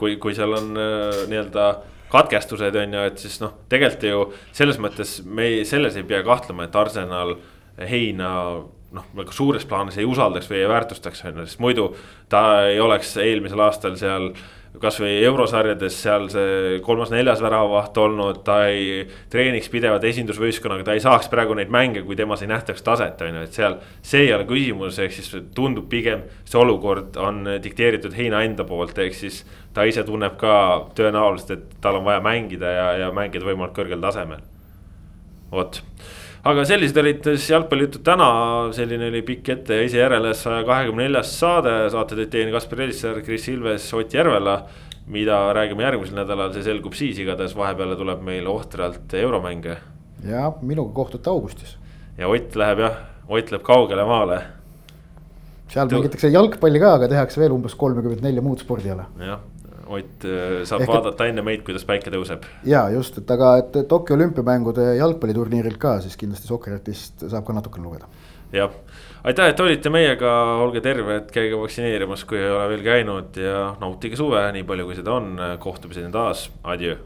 kui, kui seal on äh, nii-öelda katkestused on ju, et siis noh, tegelikult ju selles mõttes me ei, selles ei pea kahtlema, et Arsenal Heina noh, nagu suures plaanis ei usaldaks või ei väärtustaks, on ju, sest muidu ta ei oleks eelmisel aastal seal kasvõi eurosarjades seal see kolmas-neljas väravavaht olnud, ta ei treeniks pidevalt esindusvõistkonnaga, ta ei saaks praegu neid mänge, kui temas ei nähtaks taset, on ju, et seal. see ei ole küsimus, ehk siis tundub pigem see olukord on dikteeritud Heina enda poolt, ehk siis ta ise tunneb ka tõenäoliselt, et tal on vaja mängida ja, ja mängida võimalikult kõrgel tasemel. vot aga sellised olid siis jalgpallijutud täna, selline oli pikk ette ja ise järele saja kahekümne neljas saade, saate teid teinud Kaspar Elissaar, Kris Ilves, Ott Järvela. mida räägime järgmisel nädalal, see selgub siis, igatahes vahepeale tuleb meil ohtralt euromänge. ja minuga kohtute augustis. ja Ott läheb jah, Ott läheb kaugele maale. seal mängitakse jalgpalli ka, aga tehakse veel umbes kolmekümmet nelja muud spordiala. jah Ott äh, saab Ehk vaadata enne meid, kuidas päike tõuseb. ja just, et aga, et Tokyo olümpiamängude jalgpalliturniirilt ka siis kindlasti Sokkeritist saab ka natukene lugeda. jah, aitäh, et olite meiega, olge terved, käige vaktsineerimas, kui ei ole veel käinud ja nautige suve, nii palju kui seda on, kohtumiseni taas, adjöö